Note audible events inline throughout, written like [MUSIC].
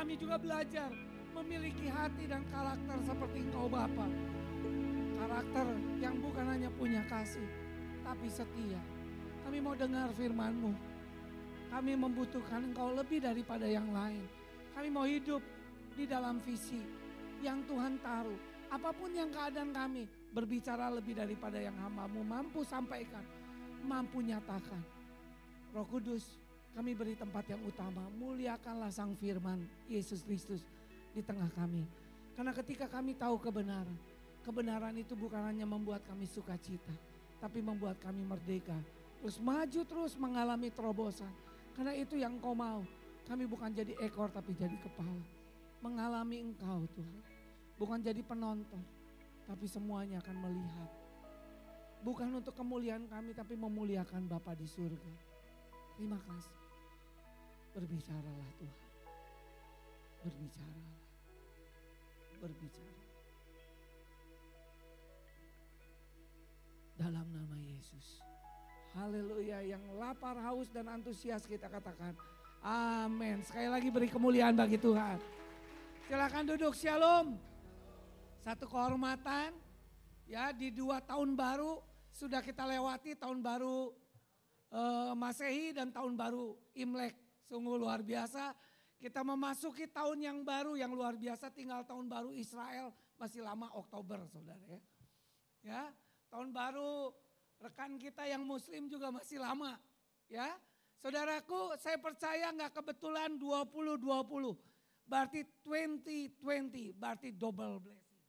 kami juga belajar memiliki hati dan karakter seperti engkau Bapa. Karakter yang bukan hanya punya kasih, tapi setia. Kami mau dengar firman-Mu. Kami membutuhkan engkau lebih daripada yang lain. Kami mau hidup di dalam visi yang Tuhan taruh. Apa pun yang keadaan kami, berbicara lebih daripada yang hambamu mampu sampaikan, mampu nyatakan. Roh Kudus, kami beri tempat yang utama, muliakanlah sang firman Yesus Kristus di tengah kami. Karena ketika kami tahu kebenaran, kebenaran itu bukan hanya membuat kami sukacita, tapi membuat kami merdeka. Terus maju terus mengalami terobosan. Karena itu yang kau mau. Kami bukan jadi ekor tapi jadi kepala. Mengalami engkau Tuhan. Bukan jadi penonton, tapi semuanya akan melihat. Bukan untuk kemuliaan kami tapi memuliakan Bapa di surga. Terima kasih. Berbicaralah Tuhan. Berbicaralah. Berbicara. Dalam nama Yesus. Haleluya yang lapar, haus dan antusias kita katakan. Amin. Sekali lagi beri kemuliaan bagi Tuhan. Silakan duduk, shalom. Satu kehormatan ya di dua tahun baru sudah kita lewati tahun baru uh, Masehi dan tahun baru Imlek. Sungguh luar biasa. Kita memasuki tahun yang baru yang luar biasa tinggal tahun baru Israel masih lama Oktober saudara ya. Ya, tahun baru rekan kita yang muslim juga masih lama ya. Saudaraku saya percaya nggak kebetulan 2020 berarti 2020 berarti double blessing.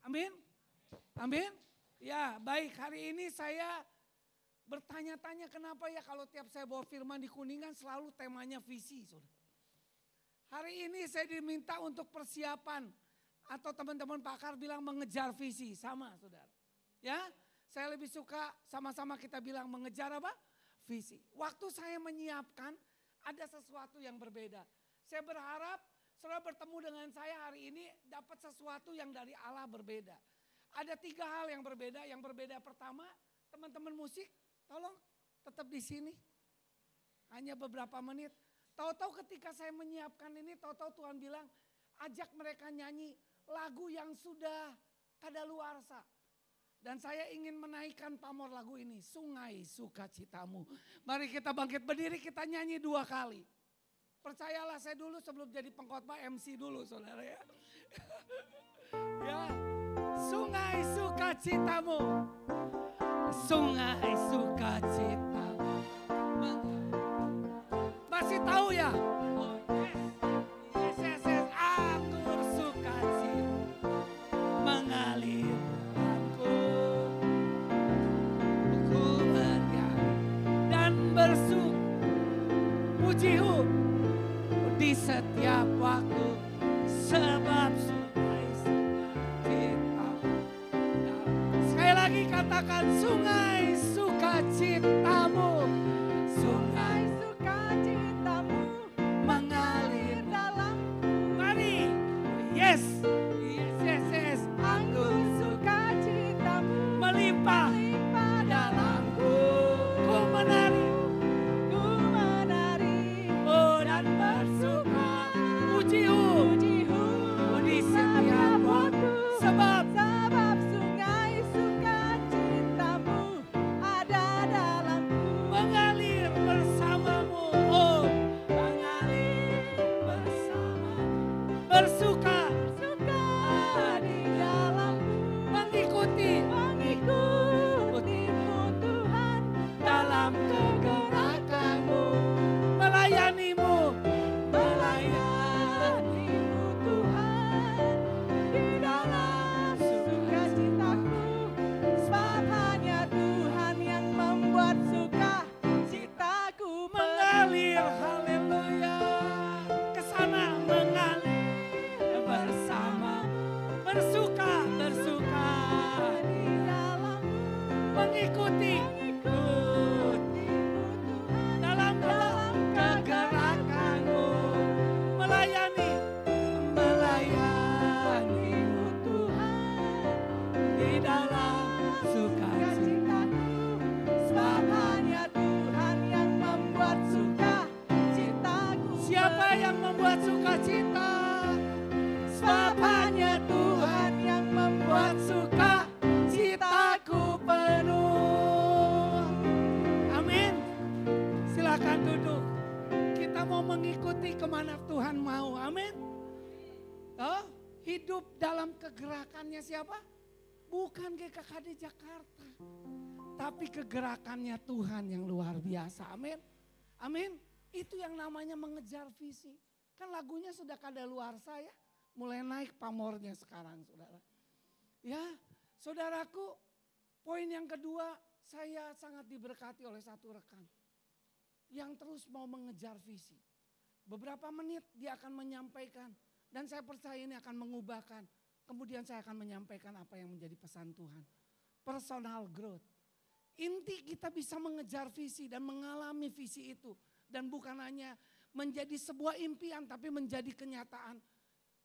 Amin. Amin. Ya baik hari ini saya bertanya-tanya kenapa ya kalau tiap saya bawa firman di Kuningan selalu temanya visi. Saudara. Hari ini saya diminta untuk persiapan atau teman-teman pakar bilang mengejar visi sama saudara. Ya saya lebih suka sama-sama kita bilang mengejar apa? Visi. Waktu saya menyiapkan ada sesuatu yang berbeda. Saya berharap saudara bertemu dengan saya hari ini dapat sesuatu yang dari Allah berbeda. Ada tiga hal yang berbeda. Yang berbeda pertama teman-teman musik tolong tetap di sini. Hanya beberapa menit. Tahu-tahu ketika saya menyiapkan ini, tahu-tahu Tuhan bilang, ajak mereka nyanyi lagu yang sudah kadaluarsa. Dan saya ingin menaikkan pamor lagu ini, Sungai Sukacitamu. Mari kita bangkit berdiri, kita nyanyi dua kali. Percayalah saya dulu sebelum jadi pengkhotbah MC dulu saudara ya. [LAUGHS] ya, Sungai Sukacitamu. Sungai Sukacitamu. Tahu ya? Aku bersuka cita mengalir aku. Ku bernyanyi dan bersuk pujihu di setiap waktu sebab sungai sukacitamu. Sekali lagi katakan sungai hidup dalam kegerakannya siapa? Bukan GKKD Jakarta. Tapi kegerakannya Tuhan yang luar biasa. Amin. Amin. Itu yang namanya mengejar visi. Kan lagunya sudah kada luar saya. Mulai naik pamornya sekarang saudara. Ya saudaraku poin yang kedua saya sangat diberkati oleh satu rekan. Yang terus mau mengejar visi. Beberapa menit dia akan menyampaikan. Dan saya percaya ini akan mengubahkan. Kemudian saya akan menyampaikan apa yang menjadi pesan Tuhan. Personal growth. Inti kita bisa mengejar visi dan mengalami visi itu. Dan bukan hanya menjadi sebuah impian tapi menjadi kenyataan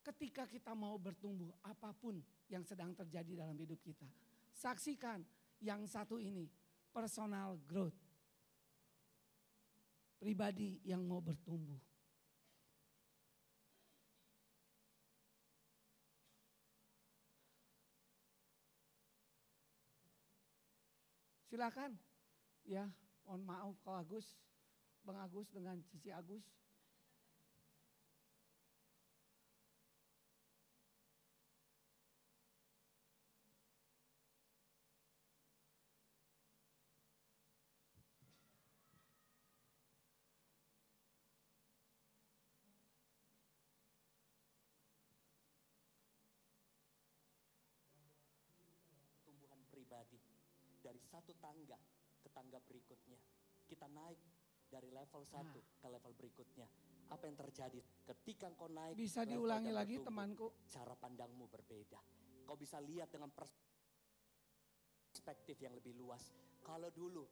ketika kita mau bertumbuh apa pun yang sedang terjadi dalam hidup kita. Saksikan yang satu ini, personal growth. Pribadi yang mau bertumbuh. Silakan. Ya, mohon maaf kalau Agus, Bang Agus dengan Cici Agus. pertumbuhan pribadi dari satu tangga ke tangga berikutnya. Kita naik dari level satu ke level berikutnya. Apa yang terjadi ketika kau naik? Bisa diulangi lagi bertumbuh, temanku. Cara pandangmu berbeda. Kau bisa lihat dengan pers- perspektif yang lebih luas. Kalau dulu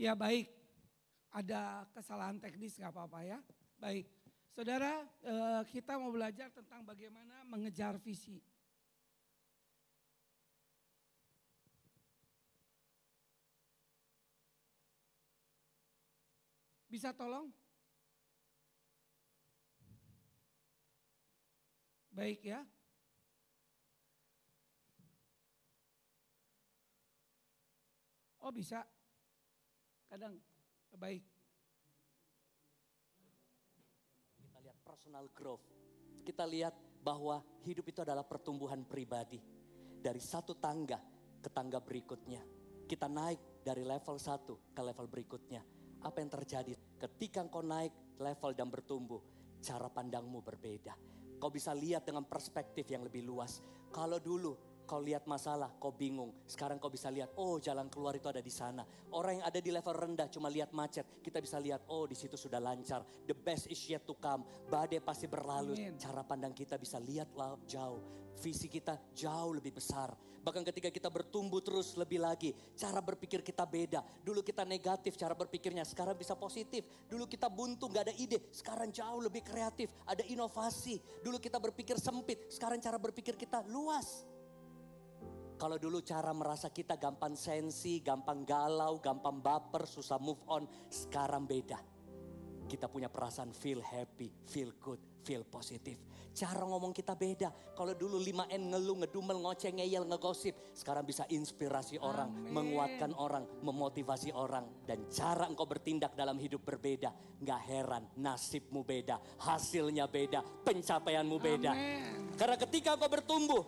Ya baik, ada kesalahan teknis nggak apa-apa ya. Baik, saudara eh, kita mau belajar tentang bagaimana mengejar visi. Bisa tolong? Baik ya. Oh bisa. Kadang baik. kita lihat personal growth. Kita lihat bahwa hidup itu adalah pertumbuhan pribadi. Dari satu tangga ke tangga berikutnya. Kita naik dari level satu ke level berikutnya. Apa yang terjadi ketika engkau naik level dan bertumbuh, cara pandangmu berbeda. Kau bisa lihat dengan perspektif yang lebih luas. Kalau dulu kau lihat masalah, kau bingung. Sekarang kau bisa lihat, oh jalan keluar itu ada di sana. Orang yang ada di level rendah cuma lihat macet. Kita bisa lihat, oh di situ sudah lancar. The best is yet to come. Badai pasti berlalu. Amin. Cara pandang kita bisa lihat jauh. Visi kita jauh lebih besar. Bahkan ketika kita bertumbuh terus lebih lagi. Cara berpikir kita beda. Dulu kita negatif cara berpikirnya. Sekarang bisa positif. Dulu kita buntu gak ada ide. Sekarang jauh lebih kreatif. Ada inovasi. Dulu kita berpikir sempit. Sekarang cara berpikir kita luas. Kalau dulu cara merasa kita gampang sensi, gampang galau, gampang baper, susah move on. Sekarang beda. Kita punya perasaan feel happy, feel good, feel positif. Cara ngomong kita beda. Kalau dulu 5N ngeluh, ngedumel, ngoceh, ngeyel, ngegosip. Sekarang bisa inspirasi orang, Amin. menguatkan orang, memotivasi orang. Dan cara engkau bertindak dalam hidup berbeda. Nggak heran, nasibmu beda, hasilnya beda, pencapaianmu beda. Amin. Karena ketika engkau bertumbuh,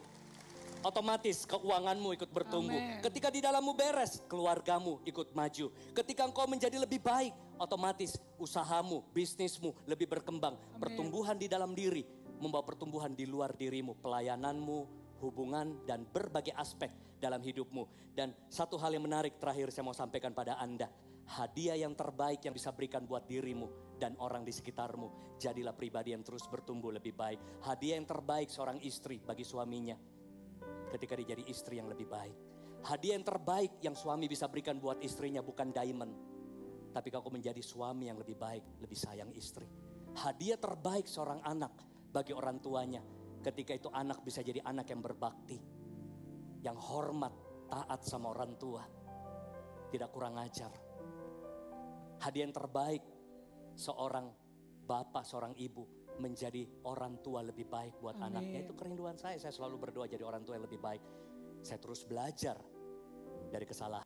otomatis keuanganmu ikut bertumbuh. Amin. Ketika di dalammu beres, keluargamu ikut maju. Ketika engkau menjadi lebih baik, otomatis usahamu, bisnismu lebih berkembang. Pertumbuhan di dalam diri membawa pertumbuhan di luar dirimu, pelayananmu, hubungan dan berbagai aspek dalam hidupmu. Dan satu hal yang menarik terakhir saya mau sampaikan pada Anda. Hadiah yang terbaik yang bisa berikan buat dirimu dan orang di sekitarmu. Jadilah pribadi yang terus bertumbuh lebih baik. Hadiah yang terbaik seorang istri bagi suaminya ketika dia jadi istri yang lebih baik. Hadiah yang terbaik yang suami bisa berikan buat istrinya bukan diamond. Tapi kau menjadi suami yang lebih baik, lebih sayang istri. Hadiah terbaik seorang anak bagi orang tuanya. Ketika itu anak bisa jadi anak yang berbakti. Yang hormat, taat sama orang tua. Tidak kurang ajar. Hadiah yang terbaik seorang bapak, seorang ibu menjadi orang tua lebih baik buat Amin. anaknya. Itu kerinduan saya. Saya selalu berdoa jadi orang tua yang lebih baik. Saya terus belajar dari kesalahan.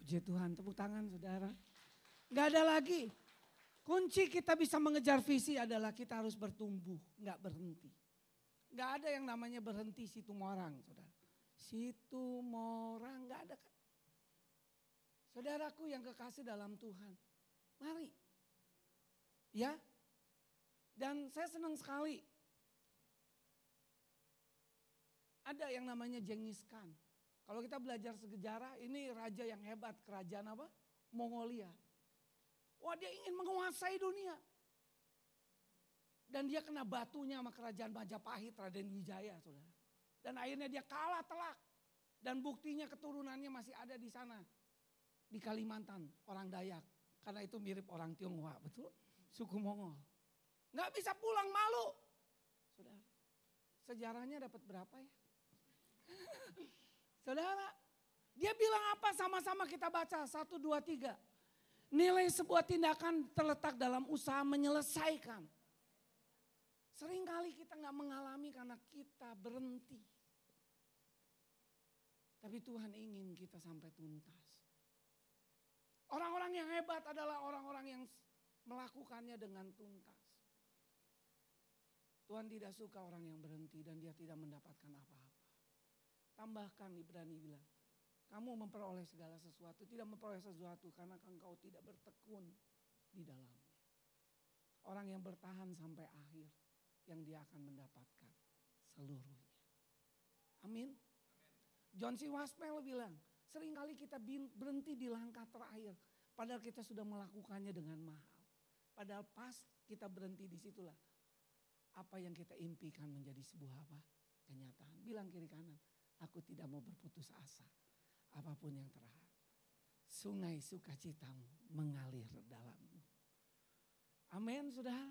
Puji Tuhan, tepuk tangan saudara. Gak ada lagi. Kunci kita bisa mengejar visi adalah kita harus bertumbuh, nggak berhenti. Nggak ada yang namanya berhenti situ morang, saudara. Situ morang nggak ada. Saudaraku yang kekasih dalam Tuhan, mari. Ya, dan saya senang sekali. Ada yang namanya Genghis Khan. Kalau kita belajar sejarah, ini raja yang hebat, kerajaan apa? Mongolia. Wah dia ingin menguasai dunia. Dan dia kena batunya sama kerajaan Majapahit, Raden Wijaya saudara. Dan akhirnya dia kalah telak. Dan buktinya keturunannya masih ada di sana. Di Kalimantan, orang Dayak. Karena itu mirip orang Tionghoa, betul? Suku Mongol. Nggak bisa pulang malu. Saudara, sejarahnya dapat berapa ya? [LAUGHS] Saudara, dia bilang apa sama-sama kita baca. Satu, dua, tiga. Nilai sebuah tindakan terletak dalam usaha menyelesaikan. Seringkali kita nggak mengalami karena kita berhenti. Tapi Tuhan ingin kita sampai tuntas. Orang-orang yang hebat adalah orang-orang yang melakukannya dengan tuntas. Tuhan tidak suka orang yang berhenti dan dia tidak mendapatkan apa-apa. Tambahkan Ibrani bilang, kamu memperoleh segala sesuatu, tidak memperoleh sesuatu karena engkau tidak bertekun di dalamnya. Orang yang bertahan sampai akhir, yang dia akan mendapatkan seluruhnya. Amin. John C. Waspel bilang, sering kali kita berhenti di langkah terakhir, padahal kita sudah melakukannya dengan mahal. Padahal pas kita berhenti di situlah, apa yang kita impikan menjadi sebuah apa? Kenyataan. Bilang kiri kanan, aku tidak mau berputus asa. Apa pun yang terakhir. Sungai sukacitamu mengalir dalammu. Amin, saudara.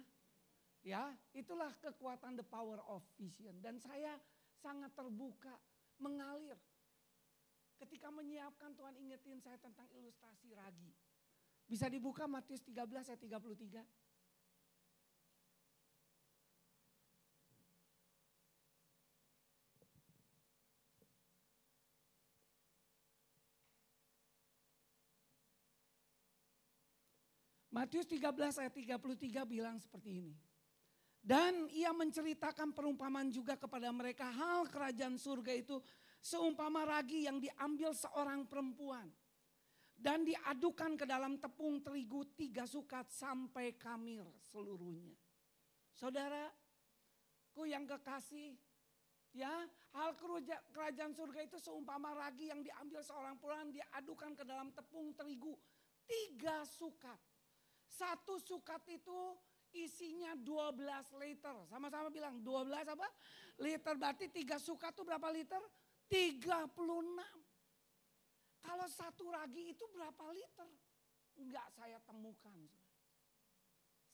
Ya, itulah kekuatan the power of vision. Dan saya sangat terbuka mengalir. Ketika menyiapkan Tuhan ingetin saya tentang ilustrasi ragi. Bisa dibuka Matius 13 ayat 33. Matius 13 ayat 33 bilang seperti ini. Dan ia menceritakan perumpamaan juga kepada mereka hal kerajaan surga itu seumpama ragi yang diambil seorang perempuan. Dan diadukan ke dalam tepung terigu tiga sukat sampai kamir seluruhnya. Saudara, ku yang kekasih, ya hal kerajaan surga itu seumpama ragi yang diambil seorang pulang diadukan ke dalam tepung terigu tiga sukat. Satu sukat itu isinya 12 liter. Sama-sama bilang 12 apa? Liter berarti tiga sukat itu berapa liter? 36. Kalau satu ragi itu berapa liter? Enggak saya temukan.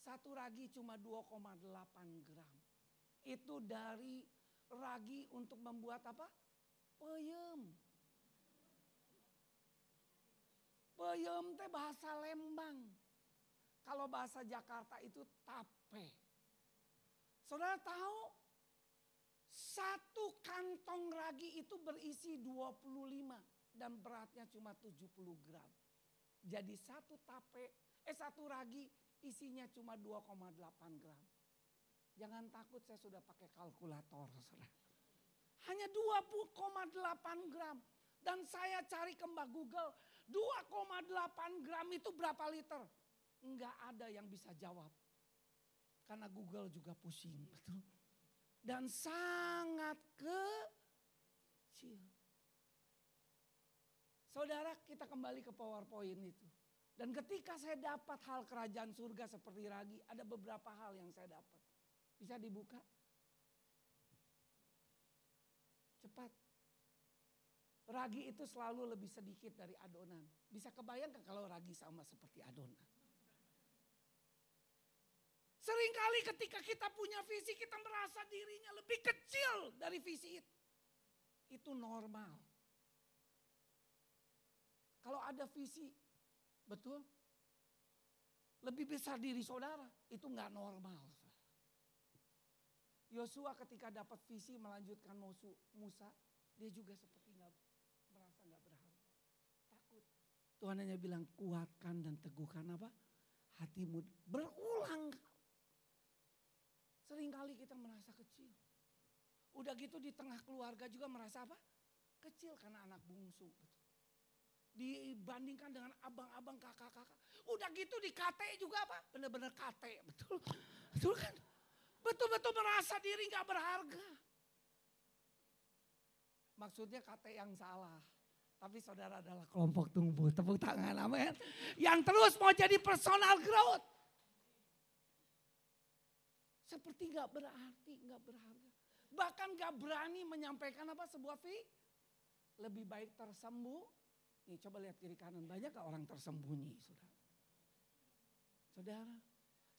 Satu ragi cuma 2,8 gram. Itu dari ragi untuk membuat apa? Peyem. Peyem teh bahasa Lembang. Kalau bahasa Jakarta itu tape. Saudara tahu satu kantong ragi itu berisi 25 dan beratnya cuma 70 gram. Jadi satu tape, eh satu ragi isinya cuma 2,8 gram. Jangan takut saya sudah pakai kalkulator. Saudara. Hanya 2,8 gram. Dan saya cari ke Mbak Google, 2,8 gram itu berapa liter? Enggak ada yang bisa jawab. Karena Google juga pusing, [LAUGHS] betul. Dan sangat kecil. Saudara kita kembali ke PowerPoint itu. Dan ketika saya dapat hal kerajaan surga seperti ragi, ada beberapa hal yang saya dapat. Bisa dibuka? Cepat. Ragi itu selalu lebih sedikit dari adonan. Bisa kebayangkan kalau ragi sama seperti adonan. Seringkali ketika kita punya visi kita merasa dirinya lebih kecil dari visi itu. Itu normal. Kalau ada visi, betul? Lebih besar diri saudara, itu nggak normal. Yosua ketika dapat visi melanjutkan Musa, dia juga seperti nggak merasa nggak berharga, takut. Tuhan hanya bilang kuatkan dan teguhkan apa? Hatimu berulang. Seringkali kita merasa kecil. Udah gitu di tengah keluarga juga merasa apa? Kecil karena anak bungsu. Betul. Dibandingkan dengan abang-abang kakak-kakak. Udah gitu di KT juga apa? Bener-bener KT. Betul. Betul kan? Betul-betul merasa diri gak berharga. Maksudnya kata yang salah. Tapi saudara adalah kelompok tumbuh. Tepuk tangan amin. Yang terus mau jadi personal growth. Seperti gak berarti, gak berharga. Bahkan gak berani menyampaikan apa sebuah fi. Lebih baik tersembuh. Nih coba lihat kiri kanan. Banyak gak orang tersembunyi saudara. Saudara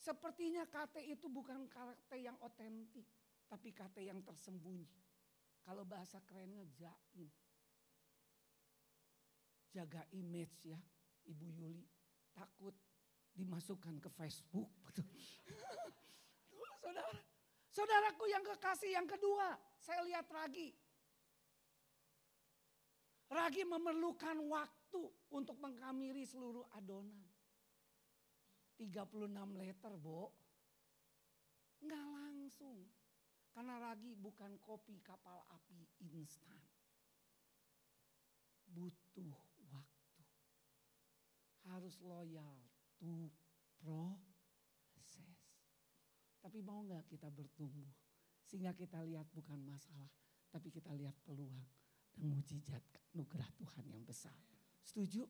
Sepertinya KT itu bukan KT yang otentik, tapi KT yang tersembunyi. Kalau bahasa kerennya jaim. Jaga image ya, Ibu Yuli. Takut dimasukkan ke Facebook. [LAUGHS] Saudara, saudaraku yang kekasih yang kedua, saya lihat Ragi. Ragi memerlukan waktu untuk mengkamiri seluruh adonan. 36 liter, Bo. Enggak langsung. Karena ragi bukan kopi kapal api instan. Butuh waktu. Harus loyal to proses. Tapi mau nggak kita bertumbuh? Sehingga kita lihat bukan masalah, tapi kita lihat peluang dan mujizat nugerah Tuhan yang besar. Setuju?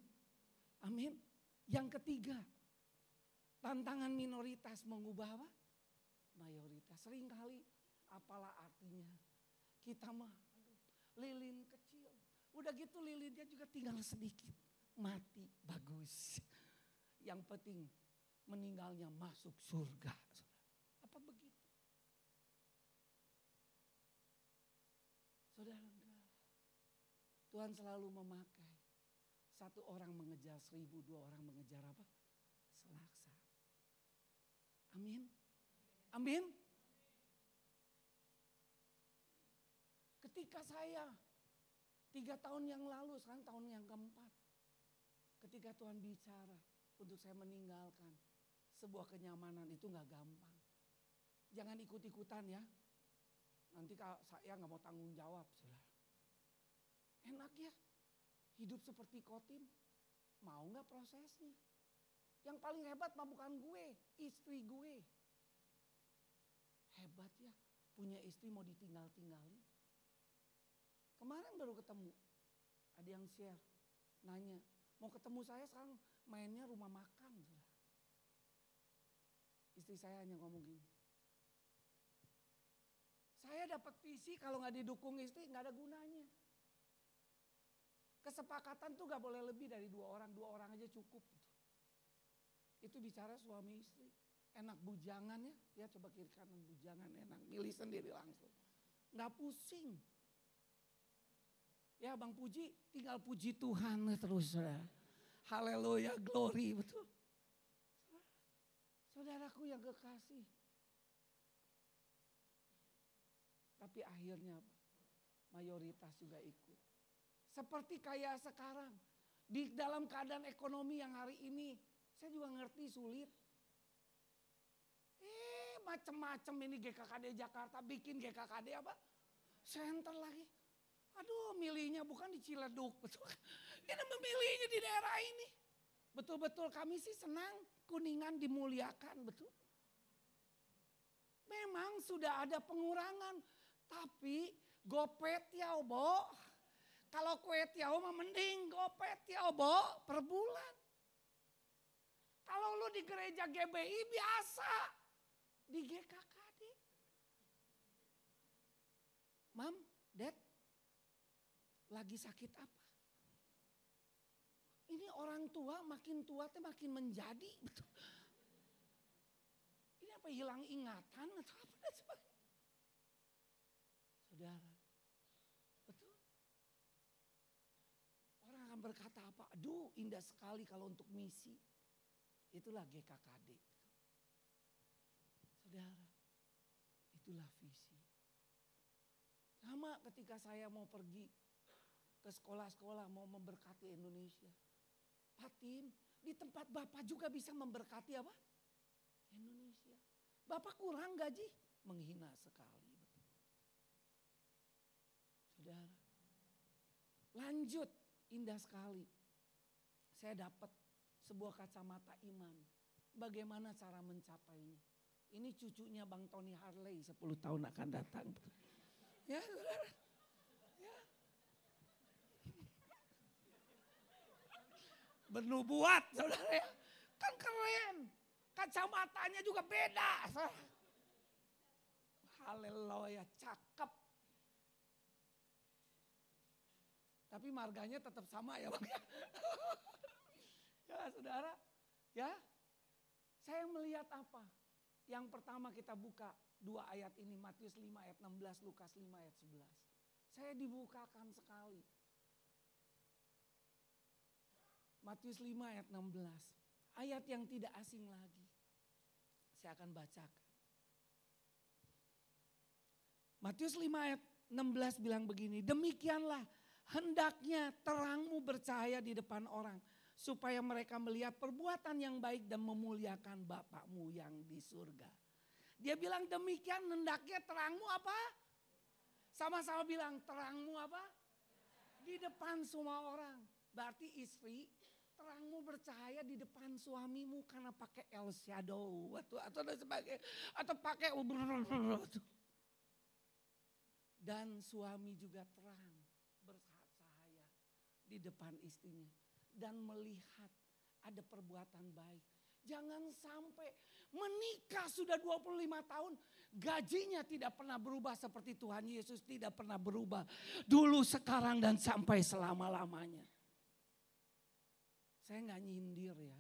Amin. Yang ketiga, Tantangan minoritas mengubah apa? Mayoritas. Seringkali apalah artinya. Kita mah lilin kecil. Udah gitu lilinnya juga tinggal sedikit. Mati bagus. Yang penting meninggalnya masuk surga. Apa begitu? Saudara enggak. Tuhan selalu memakai. Satu orang mengejar seribu, dua orang mengejar apa? Selaksa. Amin. Amin. Ketika saya tiga tahun yang lalu, sekarang tahun yang keempat. Ketika Tuhan bicara untuk saya meninggalkan sebuah kenyamanan itu nggak gampang. Jangan ikut-ikutan ya. Nanti saya nggak mau tanggung jawab. Enak ya, hidup seperti kotim, mau nggak prosesnya? Yang paling hebat mah bukan gue, istri gue. Hebat ya, punya istri mau ditinggal-tinggalin. Kemarin baru ketemu, ada yang share, nanya, mau ketemu saya sekarang mainnya rumah makan. Istri saya hanya ngomong gini, saya dapat visi kalau nggak didukung istri nggak ada gunanya. Kesepakatan tuh nggak boleh lebih dari dua orang, dua orang aja cukup. Itu bicara suami istri. Enak bujangan ya, ya coba kiri kanan bujangan enak, milih sendiri langsung. Nggak pusing. Ya Bang Puji, tinggal puji Tuhan terus. Saudara. Haleluya, glory, betul. Saudaraku yang kekasih. Tapi akhirnya? Mayoritas juga ikut. Seperti kayak sekarang. Di dalam keadaan ekonomi yang hari ini. Saya juga ngerti sulit. Eh macam-macam ini GKKD Jakarta bikin GKKD apa? Center lagi. Aduh milihnya bukan di Ciledug. [LAUGHS] Betul. Ini memilihnya di daerah ini. Betul-betul kami sih senang kuningan dimuliakan. Betul. Memang sudah ada pengurangan. Tapi gopet ya Bo. Kalau kue tiao mah mending gopet ya Bo per bulan. Kalau lu di gereja GBI biasa. Di GKKD. Mam, Dad, lagi sakit apa? Ini orang tua makin tua teh makin menjadi. [LAUGHS] Ini apa hilang ingatan atau apa. Saudara, betul. Orang akan berkata apa? Aduh indah sekali kalau untuk misi. Itulah GKKD. Saudara, itulah visi. Sama ketika saya mau pergi ke sekolah-sekolah mau memberkati Indonesia. Pak Tim, di tempat Bapak juga bisa memberkati apa? Indonesia. Bapak kurang gaji? Menghina sekali. Betul. Saudara, lanjut indah sekali. Saya dapat sebuah kacamata iman. Bagaimana cara mencapainya? Ini cucunya Bang Tony Harley 10 tahun akan datang. Ya, saudara. Ya. Bernubuat, saudara ya. Kan keren. Kacamatanya juga beda. Haleluya, cakep. Tapi marganya tetap sama ya Bang ya. [LAUGHS] ya saudara, ya. Saya melihat apa? Yang pertama kita buka dua ayat ini Matius 5 ayat 16, Lukas 5 ayat 11. Saya dibukakan sekali. Matius 5 ayat 16. Ayat yang tidak asing lagi. Saya akan bacakan. Matius 5 ayat 16 bilang begini, demikianlah hendaknya terangmu bercahaya di depan orang supaya mereka melihat perbuatan yang baik dan memuliakan Bapakmu yang di surga. Dia bilang demikian hendaknya terangmu apa? Sama-sama bilang terangmu apa? Di depan semua orang. Berarti istri terangmu bercahaya di depan suamimu karena pakai El Shadow atau atau dan sebagainya atau pakai dan suami juga terang di depan istrinya dan melihat ada perbuatan baik. Jangan sampai menikah sudah 25 tahun gajinya tidak pernah berubah seperti Tuhan Yesus tidak pernah berubah. Dulu, sekarang dan sampai selama-lamanya. Saya nggak nyindir ya.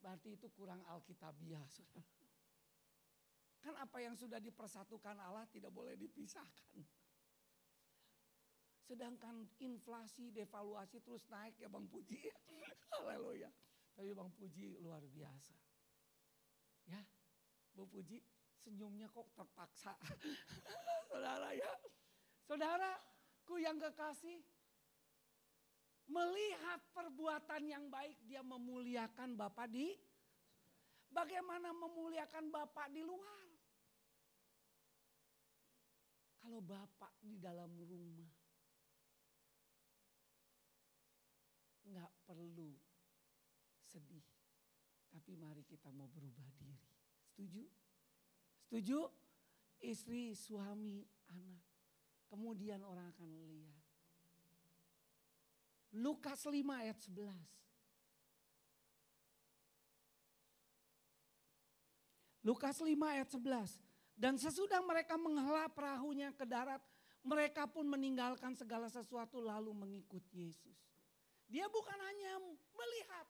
Berarti itu kurang alkitabiah saudara. Kan apa yang sudah dipersatukan Allah tidak boleh dipisahkan. Sedangkan inflasi, devaluasi terus naik ya Bang Puji. [LAUGHS] Haleluya. Tapi Bang Puji luar biasa. Ya, Bu Puji senyumnya kok terpaksa. [LAUGHS] Saudara ya. Saudaraku yang kekasih. Melihat perbuatan yang baik dia memuliakan Bapak di. Bagaimana memuliakan Bapak di luar. Kalau Bapak di dalam rumah nggak perlu sedih. Tapi mari kita mau berubah diri. Setuju? Setuju? Istri, suami, anak. Kemudian orang akan lihat. Lukas 5 ayat 11. Lukas 5 ayat 11. Dan sesudah mereka menghela perahunya ke darat, mereka pun meninggalkan segala sesuatu lalu mengikut Yesus. Dia bukan hanya melihat,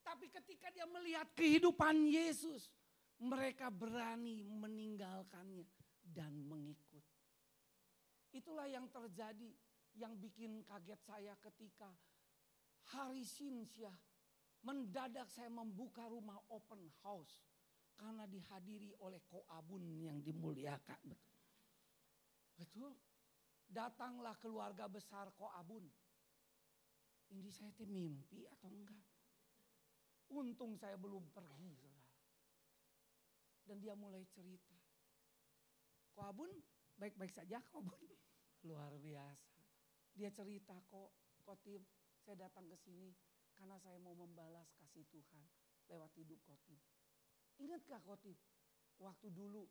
tapi ketika dia melihat kehidupan Yesus, mereka berani meninggalkannya dan mengikut. Itulah yang terjadi yang bikin kaget saya ketika hari Sinsyah mendadak saya membuka rumah open house karena dihadiri oleh Koabun yang dimuliakan. Betul. Datanglah keluarga besar Koabun. Ini saya teh mimpi atau enggak? Untung saya belum pergi. Dan dia mulai cerita. Koabun baik-baik saja Koabun. [LAUGHS] Luar biasa. Dia cerita kok, Kotim, saya datang ke sini karena saya mau membalas kasih Tuhan lewat hidup Kotim. Ingatkah Kotim, waktu dulu,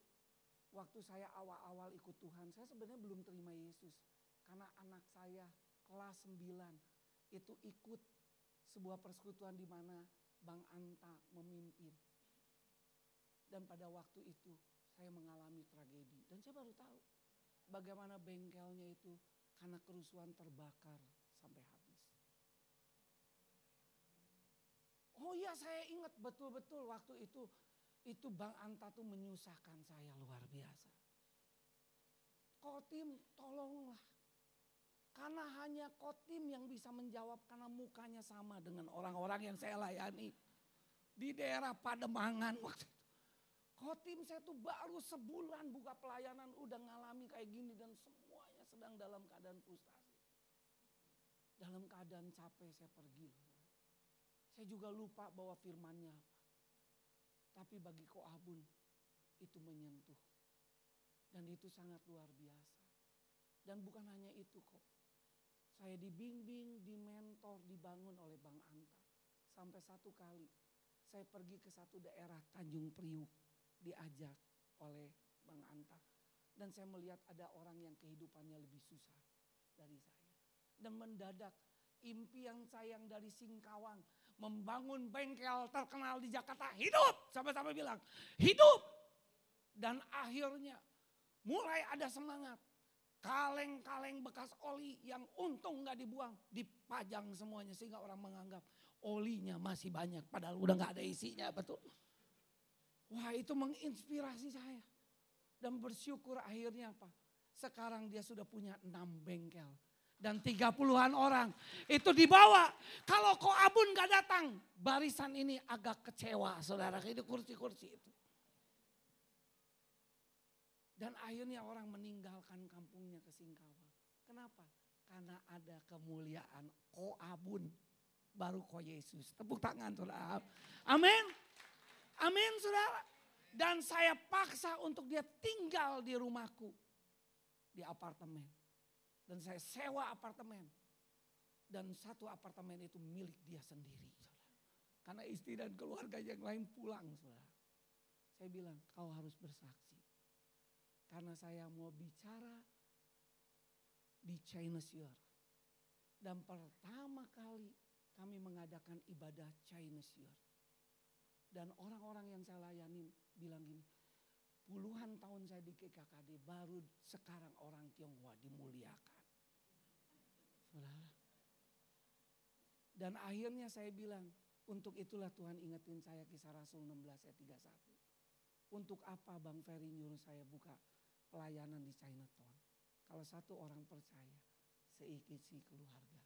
waktu saya awal-awal ikut Tuhan, saya sebenarnya belum terima Yesus. Karena anak saya kelas 9 itu ikut sebuah persekutuan di mana Bang Anta memimpin. Dan pada waktu itu saya mengalami tragedi. Dan saya baru tahu bagaimana bengkelnya itu karena kerusuhan terbakar sampai habis. Oh iya saya ingat betul-betul waktu itu itu Bang Anta tuh menyusahkan saya luar biasa. Kotim tolonglah. Karena hanya Kotim yang bisa menjawab karena mukanya sama dengan orang-orang yang saya layani. Di daerah Pademangan waktu itu. Kotim saya tuh baru sebulan buka pelayanan udah ngalami kayak gini dan semuanya sedang dalam keadaan frustasi. Dalam keadaan capek saya pergi. Saya juga lupa bahwa firmannya apa. Tapi bagi Koabun itu menyentuh. Dan itu sangat luar biasa. Dan bukan hanya itu kok. Saya dibimbing, dimentor, dibangun oleh Bang Anta. Sampai satu kali saya pergi ke satu daerah Tanjung Priuk diajak oleh Bang Anta. Dan saya melihat ada orang yang kehidupannya lebih susah dari saya. Dan mendadak impian saya yang dari Singkawang membangun bengkel terkenal di Jakarta hidup. Sampai-sampai bilang hidup. Dan akhirnya mulai ada semangat. Kaleng-kaleng bekas oli yang untung nggak dibuang dipajang semuanya sehingga orang menganggap olinya masih banyak padahal udah nggak ada isinya betul. Wah itu menginspirasi saya. Dan bersyukur akhirnya apa? Sekarang dia sudah punya enam bengkel. Dan tiga puluhan orang itu dibawa. Kalau kok abun gak datang, barisan ini agak kecewa saudara. Itu kursi-kursi itu. Dan akhirnya orang meninggalkan kampungnya ke Singkawang. Kenapa? Karena ada kemuliaan Koabun. Baru Ko Yesus. Tepuk tangan saudara. Amin. Amin saudara. Dan saya paksa untuk dia tinggal di rumahku. Di apartemen. Dan saya sewa apartemen. Dan satu apartemen itu milik dia sendiri. Saudara. Karena istri dan keluarga yang lain pulang. Saudara. Saya bilang kau harus bersaksi. Karena saya mau bicara di Chinese Year. Dan pertama kali kami mengadakan ibadah Chinese Year. Dan orang-orang yang saya layani bilang gini, puluhan tahun saya di KKKD baru sekarang orang Tionghoa dimuliakan. Dan akhirnya saya bilang, untuk itulah Tuhan ingetin saya kisah Rasul 16 ayat 31. Untuk apa Bang Ferry nyuruh saya buka pelayanan di Chinatown. Kalau satu orang percaya, seisi keluarga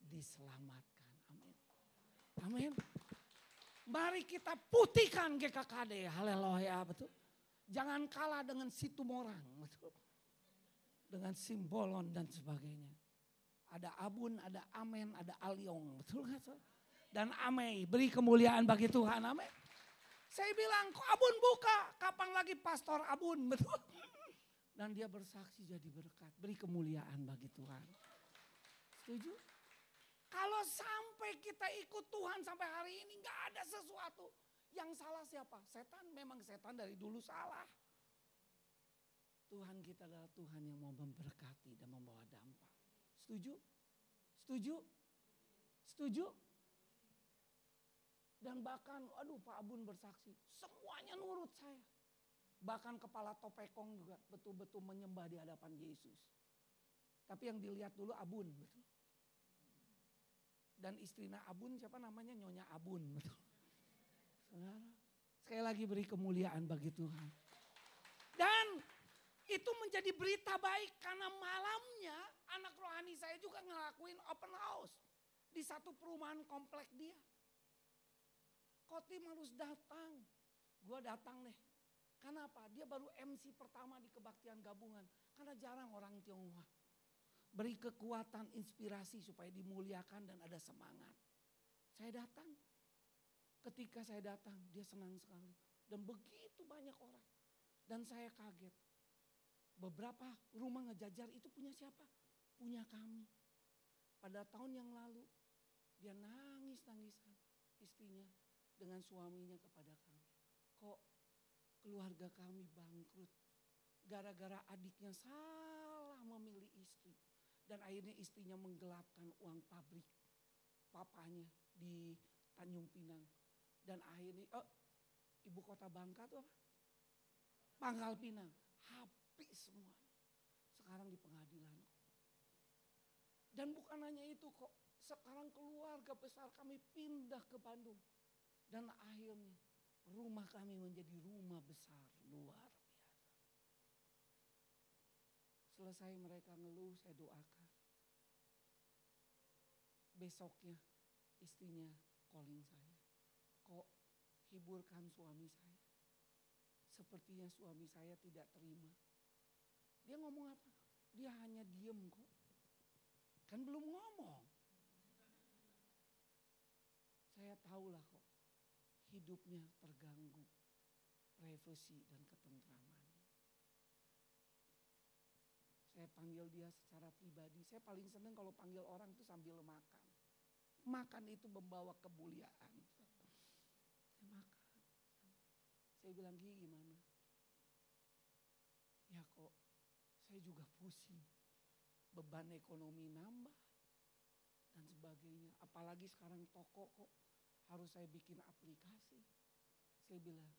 diselamatkan. Amin. Amin. Mari kita putihkan GKKD. Haleluya betul. Jangan kalah dengan situ morang. Betul. Dengan simbolon dan sebagainya. Ada abun, ada amen, ada aliong. Betul gak? Dan amei. Beri kemuliaan bagi Tuhan. Amin. Saya bilang, kok abun buka? Kapan lagi pastor abun? [LAUGHS] Betul. Dan dia bersaksi jadi berkat. Beri kemuliaan bagi Tuhan. Setuju? Kalau sampai kita ikut Tuhan sampai hari ini nggak ada sesuatu. Yang salah siapa? Setan memang setan dari dulu salah. Tuhan kita adalah Tuhan yang mau memberkati dan membawa dampak. Setuju? Setuju? Setuju? Dan bahkan, aduh Pak Abun bersaksi, semuanya nurut saya. Bahkan kepala topekong juga betul-betul menyembah di hadapan Yesus. Tapi yang dilihat dulu Abun, betul. Dan istrinya Abun siapa namanya? Nyonya Abun, betul. Saudara, sekali lagi beri kemuliaan bagi Tuhan. Dan itu menjadi berita baik karena malamnya anak rohani saya juga ngelakuin open house di satu perumahan komplek dia. Kotim harus datang. Gue datang deh. Kenapa? Dia baru MC pertama di kebaktian gabungan. Karena jarang orang Tionghoa. Beri kekuatan, inspirasi supaya dimuliakan dan ada semangat. Saya datang. Ketika saya datang, dia senang sekali. Dan begitu banyak orang. Dan saya kaget. Beberapa rumah ngejajar itu punya siapa? Punya kami. Pada tahun yang lalu, dia nangis-nangisan istrinya dengan suaminya kepada kami. Kok keluarga kami bangkrut gara-gara adiknya salah memilih istri. Dan akhirnya istrinya menggelapkan uang pabrik papanya di Tanjung Pinang. Dan akhirnya, oh, ibu kota Bangka tuh apa? Pangkal Pinang. Habis semuanya. Sekarang di pengadilan. Dan bukan hanya itu kok. Sekarang keluarga besar kami pindah ke Bandung. Dan akhirnya rumah kami menjadi rumah besar luar biasa. Selesai mereka ngeluh saya doakan. Besoknya istrinya calling saya. Kok hiburkan suami saya. Sepertinya suami saya tidak terima. Dia ngomong apa? Dia hanya diem kok. Kan belum ngomong. Saya tahulah hidupnya terganggu privasi dan ketentramannya. Saya panggil dia secara pribadi. Saya paling senang kalau panggil orang itu sambil makan. Makan itu membawa kemuliaan. Saya makan. Saya bilang gini gimana? Ya kok saya juga pusing. Beban ekonomi nambah dan sebagainya. Apalagi sekarang toko kok harus saya bikin aplikasi. Saya bilang,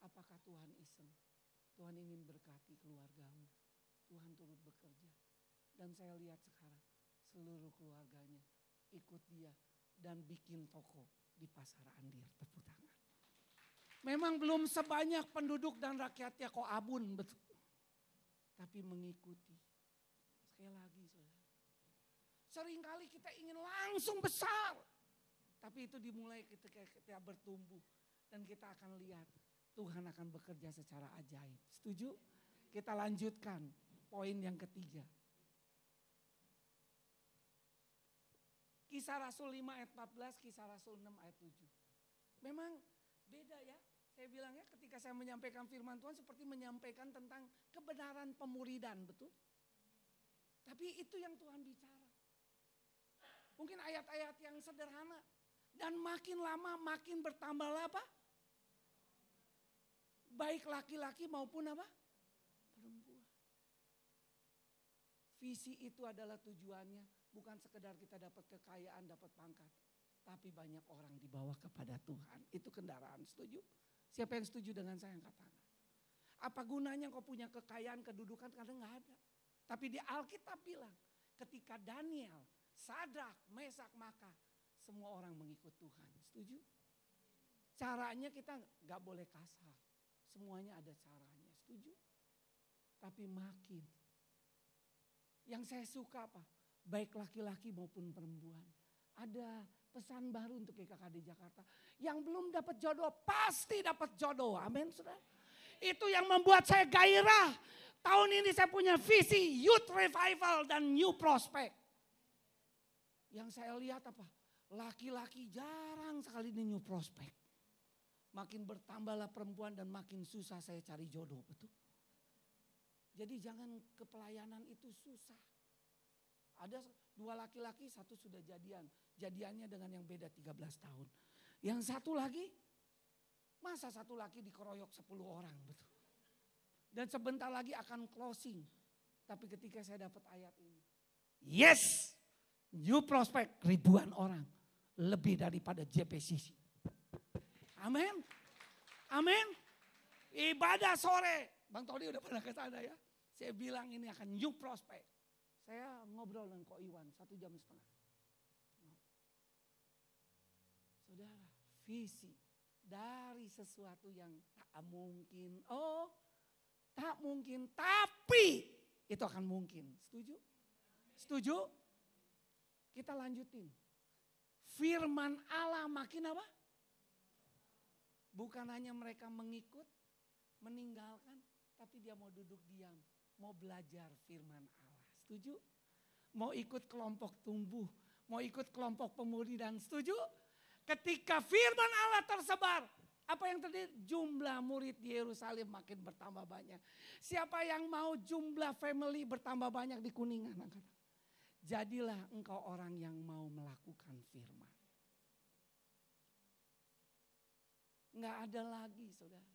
apakah Tuhan iseng? Tuhan ingin berkati keluargamu. Tuhan turut bekerja. Dan saya lihat sekarang seluruh keluarganya ikut dia dan bikin toko di pasar Andir. Tepuk tangan. Memang belum sebanyak penduduk dan rakyatnya kok abun betul. Tapi mengikuti. Sekali lagi saudara. Seringkali kita ingin langsung besar. Tapi itu dimulai ketika kita bertumbuh. Dan kita akan lihat Tuhan akan bekerja secara ajaib. Setuju? Kita lanjutkan poin yang ketiga. Kisah Rasul 5 ayat 14, kisah Rasul 6 ayat 7. Memang beda ya. Saya bilang ya ketika saya menyampaikan firman Tuhan seperti menyampaikan tentang kebenaran pemuridan, betul? Tapi itu yang Tuhan bicara. Mungkin ayat-ayat yang sederhana. Dan makin lama makin bertambah apa? Baik laki-laki maupun apa? Perempuan. Visi itu adalah tujuannya bukan sekedar kita dapat kekayaan, dapat pangkat. Tapi banyak orang dibawa kepada Tuhan. Itu kendaraan, setuju? Siapa yang setuju dengan saya angkat tangan? Apa gunanya kau punya kekayaan, kedudukan karena nggak ada. Tapi di Alkitab bilang ketika Daniel, Sadrak, Mesak, Maka semua orang mengikut Tuhan. Setuju? Caranya kita nggak boleh kasar. Semuanya ada caranya. Setuju? Tapi makin. Yang saya suka apa? Baik laki-laki maupun perempuan. Ada pesan baru untuk GKKD Jakarta. Yang belum dapat jodoh pasti dapat jodoh. Amin saudara. Itu yang membuat saya gairah. Tahun ini saya punya visi youth revival dan new prospect. Yang saya lihat apa? Laki-laki jarang sekali di new prospect. Makin bertambahlah perempuan dan makin susah saya cari jodoh, betul? Jadi jangan kepelayanan itu susah. Ada dua laki-laki, satu sudah jadian. Jadiannya dengan yang beda 13 tahun. Yang satu lagi, masa satu laki dikeroyok 10 orang betul. Dan sebentar lagi akan closing. Tapi ketika saya dapat ayat ini. Yes, new prospect ribuan orang. Lebih daripada JPCC. Amin. Amin. Ibadah sore. Bang Tony udah pernah ke sana ya. Saya bilang ini akan new prospect. Saya ngobrol dengan Ko Iwan satu jam setengah. Saudara, visi dari sesuatu yang tak mungkin. Oh, tak mungkin, tapi itu akan mungkin. Setuju? Setuju? Kita lanjutin. Firman Allah makin apa? Bukan hanya mereka mengikut, meninggalkan, tapi dia mau duduk diam, mau belajar firman Allah. Setuju? Mau ikut kelompok tumbuh, mau ikut kelompok pemudi dan setuju? Ketika firman Allah tersebar, apa yang terjadi? Jumlah murid di Yerusalem makin bertambah banyak. Siapa yang mau jumlah family bertambah banyak di Kuningan? Jadilah engkau orang yang mau melakukan firman. Enggak ada lagi saudara.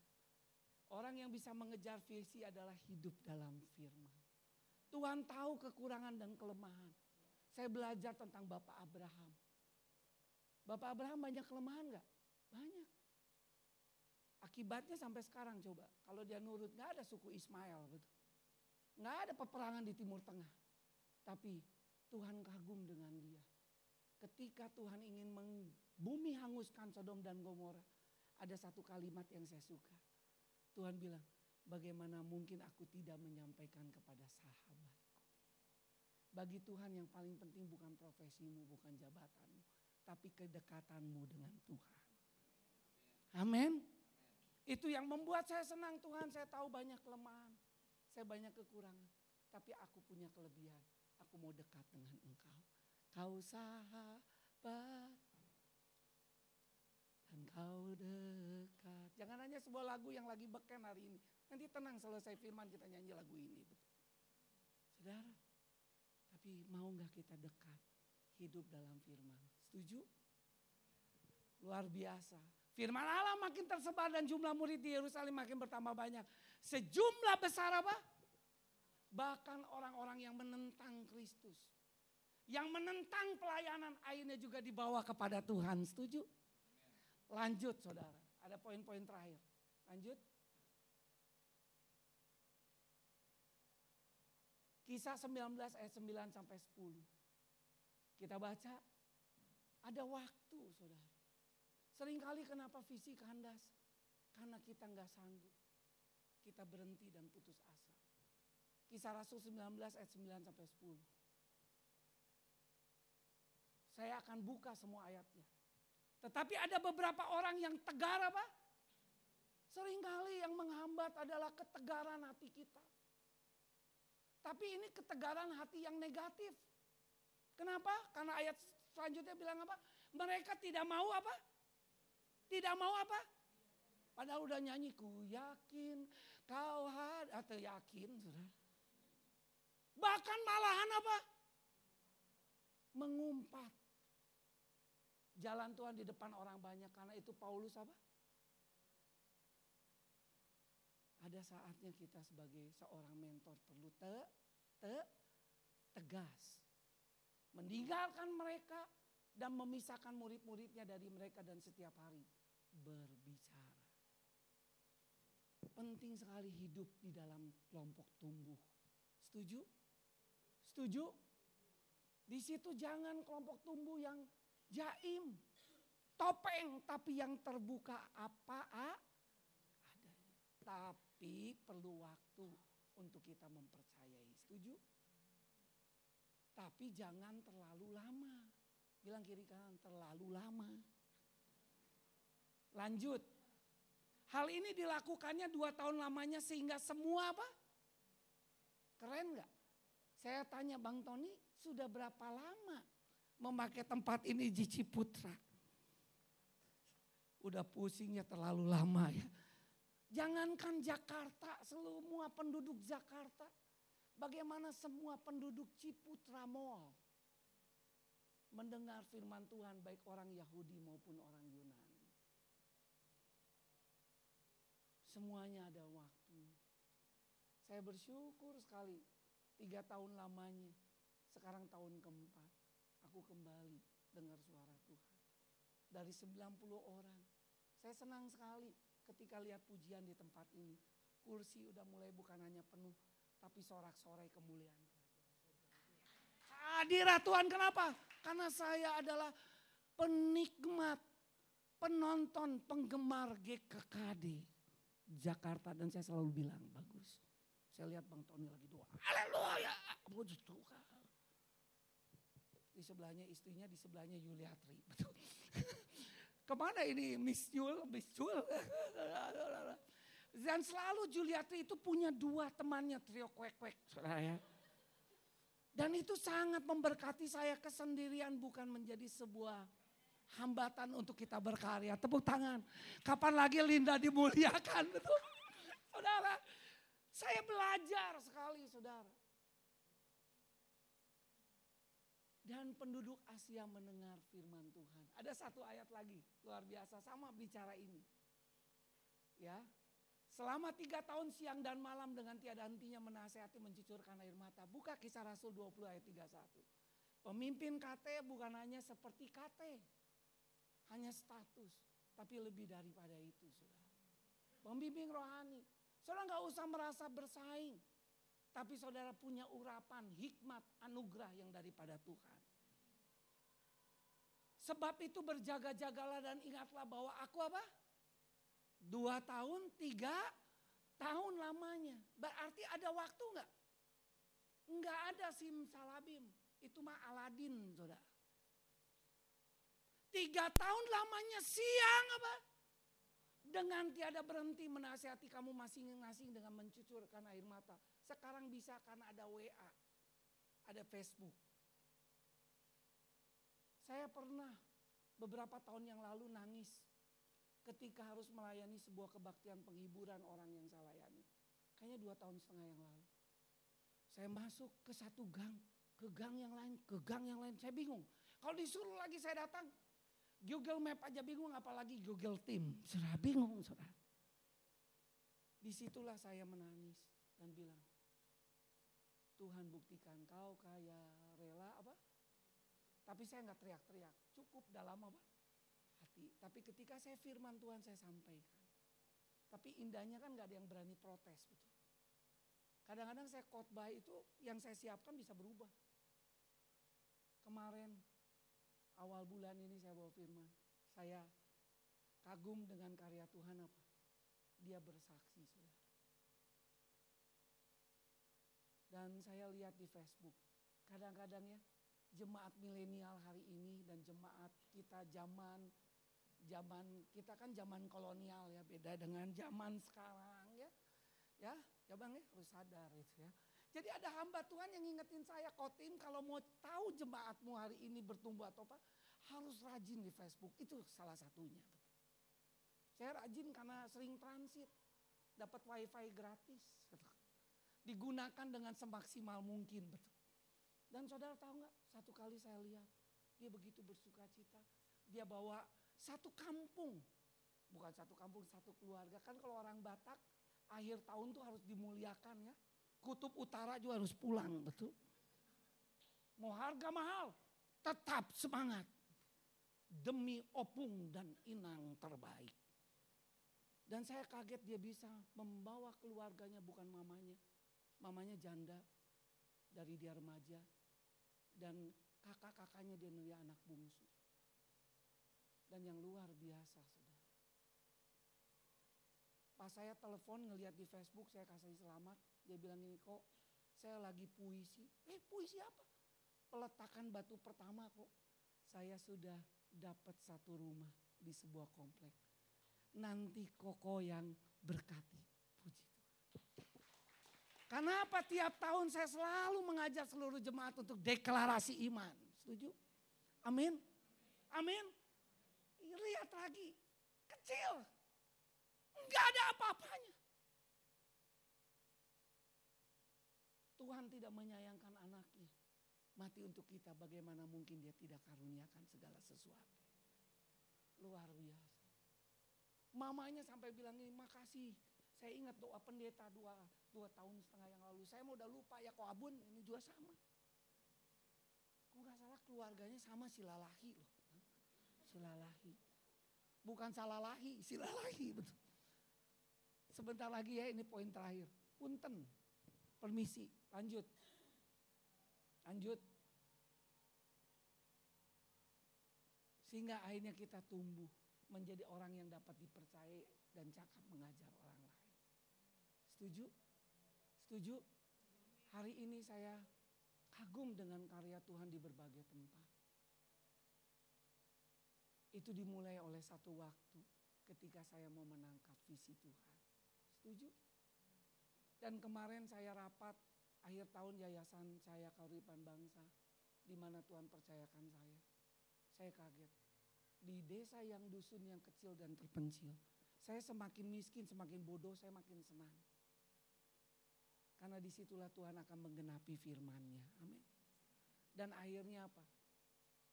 Orang yang bisa mengejar visi adalah hidup dalam firman. Tuhan tahu kekurangan dan kelemahan. Saya belajar tentang Bapak Abraham. Bapak Abraham banyak kelemahan gak? Banyak. Akibatnya sampai sekarang coba. Kalau dia nurut gak ada suku Ismail. Betul. Gak ada peperangan di Timur Tengah. Tapi Tuhan kagum dengan dia. Ketika Tuhan ingin bumi hanguskan Sodom dan Gomora. Ada satu kalimat yang saya suka. Tuhan bilang, bagaimana mungkin aku tidak menyampaikan kepada sahabatku. Bagi Tuhan yang paling penting bukan profesimu, bukan jabatanmu tapi kedekatanmu dengan Tuhan. Amin. Itu yang membuat saya senang Tuhan, saya tahu banyak kelemahan, saya banyak kekurangan, tapi aku punya kelebihan. Aku mau dekat dengan engkau. Kau sahabat dan kau dekat. Jangan hanya sebuah lagu yang lagi beken hari ini. Nanti tenang selesai firman kita nyanyi lagu ini. Saudara, tapi mau nggak kita dekat hidup dalam firman? Setuju? Luar biasa. Firman Allah makin tersebar dan jumlah murid di Yerusalem makin bertambah banyak. Sejumlah besar apa? Bahkan orang-orang yang menentang Kristus. Yang menentang pelayanan akhirnya juga dibawa kepada Tuhan. Setuju? Lanjut saudara. Ada poin-poin terakhir. Lanjut. Kisah 19 ayat 9 sampai 10. Kita baca ada waktu saudara. Seringkali kenapa visi kandas? Karena kita nggak sanggup. Kita berhenti dan putus asa. Kisah Rasul 19 ayat 9 sampai 10. Saya akan buka semua ayatnya. Tetapi ada beberapa orang yang tegar apa? Seringkali yang menghambat adalah ketegaran hati kita. Tapi ini ketegaran hati yang negatif. Kenapa? Karena ayat Selanjutnya bilang apa? Mereka tidak mau apa? Tidak mau apa? Padahal udah nyanyi ku yakin kau had atau yakin saudara. Bahkan malahan apa? Mengumpat. Jalan Tuhan di depan orang banyak karena itu Paulus apa? Ada saatnya kita sebagai seorang mentor perlu te, te, tegas meninggalkan mereka dan memisahkan murid-muridnya dari mereka dan setiap hari berbicara. Penting sekali hidup di dalam kelompok tumbuh. Setuju? Setuju? Di situ jangan kelompok tumbuh yang jaim, topeng, tapi yang terbuka apa adanya. Tapi perlu waktu untuk kita mempercayai. Setuju? Tapi jangan terlalu lama. Bilang kiri kanan terlalu lama. Lanjut. Hal ini dilakukannya dua tahun lamanya sehingga semua apa? Keren nggak? Saya tanya Bang Tony sudah berapa lama memakai tempat ini di Ciputra? Udah pusingnya terlalu lama ya. Jangankan Jakarta, semua penduduk Jakarta Bagaimana semua penduduk Ciputra Mall mendengar firman Tuhan baik orang Yahudi maupun orang Yunani. Semuanya ada waktu. Saya bersyukur sekali tiga tahun lamanya. Sekarang tahun keempat. Aku kembali dengar suara Tuhan. Dari 90 orang. Saya senang sekali ketika lihat pujian di tempat ini. Kursi udah mulai bukan hanya penuh. Tapi sorak-sorai kemuliaan Hadirat Tuhan kenapa? Karena saya adalah penikmat, penonton, penggemar GKKD Jakarta. Dan saya selalu bilang, bagus. Saya lihat Bang Tony lagi. Haleluya, puji Tuhan. Di sebelahnya istrinya, di sebelahnya Yuliatri. Betul. [LAUGHS] Ke mana ini Miss Jul, Miss Jul. [LAUGHS] Dan selalu Juliatri itu punya dua temannya trio kwek-kwek. Ya. Dan itu sangat memberkati saya kesendirian bukan menjadi sebuah hambatan untuk kita berkarya. Tepuk tangan. Kapan lagi Linda dimuliakan? Betul. [LAUGHS] Saudara, saya belajar sekali saudara. Dan penduduk Asia mendengar firman Tuhan. Ada satu ayat lagi luar biasa sama bicara ini. Ya, Selama tiga tahun siang dan malam dengan tiada hentinya menasehati mencucurkan air mata. Buka kisah Rasul 20 ayat 31. Pemimpin KT bukan hanya seperti KT. Hanya status. Tapi lebih daripada itu saudara. Pembimbing rohani. Saudara nggak usah merasa bersaing. Tapi saudara punya urapan, hikmat, anugerah yang daripada Tuhan. Sebab itu berjaga-jagalah dan ingatlah bahwa aku apa? Dua tahun, tiga tahun lamanya. Berarti ada waktu enggak? Enggak ada sim salabim. Itu mah Aladin saudara. Tiga tahun lamanya siang apa? Dengan tiada berhenti menasihati kamu masing-masing dengan mencucurkan air mata. Sekarang bisa karena ada WA, ada Facebook. Saya pernah beberapa tahun yang lalu nangis ketika harus melayani sebuah kebaktian penghiburan orang yang saya layani. Kayaknya dua tahun setengah yang lalu. Saya masuk ke satu gang, ke gang yang lain, ke gang yang lain. Saya bingung. Kalau disuruh lagi saya datang, Google Map aja bingung apalagi Google Team. Sudah bingung saudara. Di situlah saya menangis dan bilang, Tuhan buktikan kau kaya rela apa? Tapi saya nggak teriak-teriak, cukup dalam apa? hati. Tapi ketika saya firman Tuhan saya sampaikan. Tapi indahnya kan gak ada yang berani protes betul. Kadang-kadang saya khotbah itu yang saya siapkan bisa berubah. Kemarin awal bulan ini saya bawa firman. Saya kagum dengan karya Tuhan apa? Dia bersaksi saudara. Dan saya lihat di Facebook. Kadang-kadang ya jemaat milenial hari ini dan jemaat kita zaman zaman kita kan zaman kolonial ya beda dengan zaman sekarang ya ya ya bang ya harus sadar itu ya jadi ada hamba Tuhan yang ngingetin saya kotim kalau mau tahu jemaatmu hari ini bertumbuh atau apa harus rajin di Facebook itu salah satunya saya rajin karena sering transit dapat wifi gratis digunakan dengan semaksimal mungkin dan saudara tahu nggak satu kali saya lihat dia begitu bersuka cita dia bawa satu kampung. Bukan satu kampung, satu keluarga. Kan kalau orang Batak akhir tahun tuh harus dimuliakan ya. Kutub utara juga harus pulang, betul. Mau harga mahal, tetap semangat. Demi opung dan inang terbaik. Dan saya kaget dia bisa membawa keluarganya bukan mamanya. Mamanya janda dari dia remaja. Dan kakak-kakaknya dia anak bungsu dan yang luar biasa. Pas saya telepon ngeliat di Facebook saya kasih selamat. Dia bilang gini kok saya lagi puisi. Eh puisi apa? Peletakan batu pertama kok. Saya sudah dapat satu rumah di sebuah komplek. Nanti koko yang berkati. Puji Tuhan. Kenapa tiap tahun saya selalu mengajak seluruh jemaat untuk deklarasi iman. Setuju? Amin. Amin lihat lagi. Kecil. Enggak ada apa-apanya. Tuhan tidak menyayangkan anaknya. Mati untuk kita bagaimana mungkin dia tidak karuniakan segala sesuatu. Luar biasa. Mamanya sampai bilang ini makasih. Saya ingat doa pendeta dua, dua tahun setengah yang lalu. Saya mau udah lupa ya kok abun ini juga sama. Kok nggak salah keluarganya sama si lalahi loh. Si lalahi. Bukan salah lahi, si lalahi betul. Sebentar lagi ya ini poin terakhir. Punten. Permisi, lanjut. Lanjut. Sehingga akhirnya kita tumbuh menjadi orang yang dapat dipercaya dan cakap mengajar orang lain. Setuju? Setuju? Hari ini saya kagum dengan karya Tuhan di berbagai tempat. Itu dimulai oleh satu waktu ketika saya mau menangkap visi Tuhan. Setuju? Dan kemarin saya rapat akhir tahun yayasan saya Kauripan Bangsa. Di mana Tuhan percayakan saya. Saya kaget. Di desa yang dusun yang kecil dan terpencil. Saya semakin miskin, semakin bodoh, saya makin senang. Karena di situlah Tuhan akan menggenapi firmannya. Amin. Dan akhirnya apa?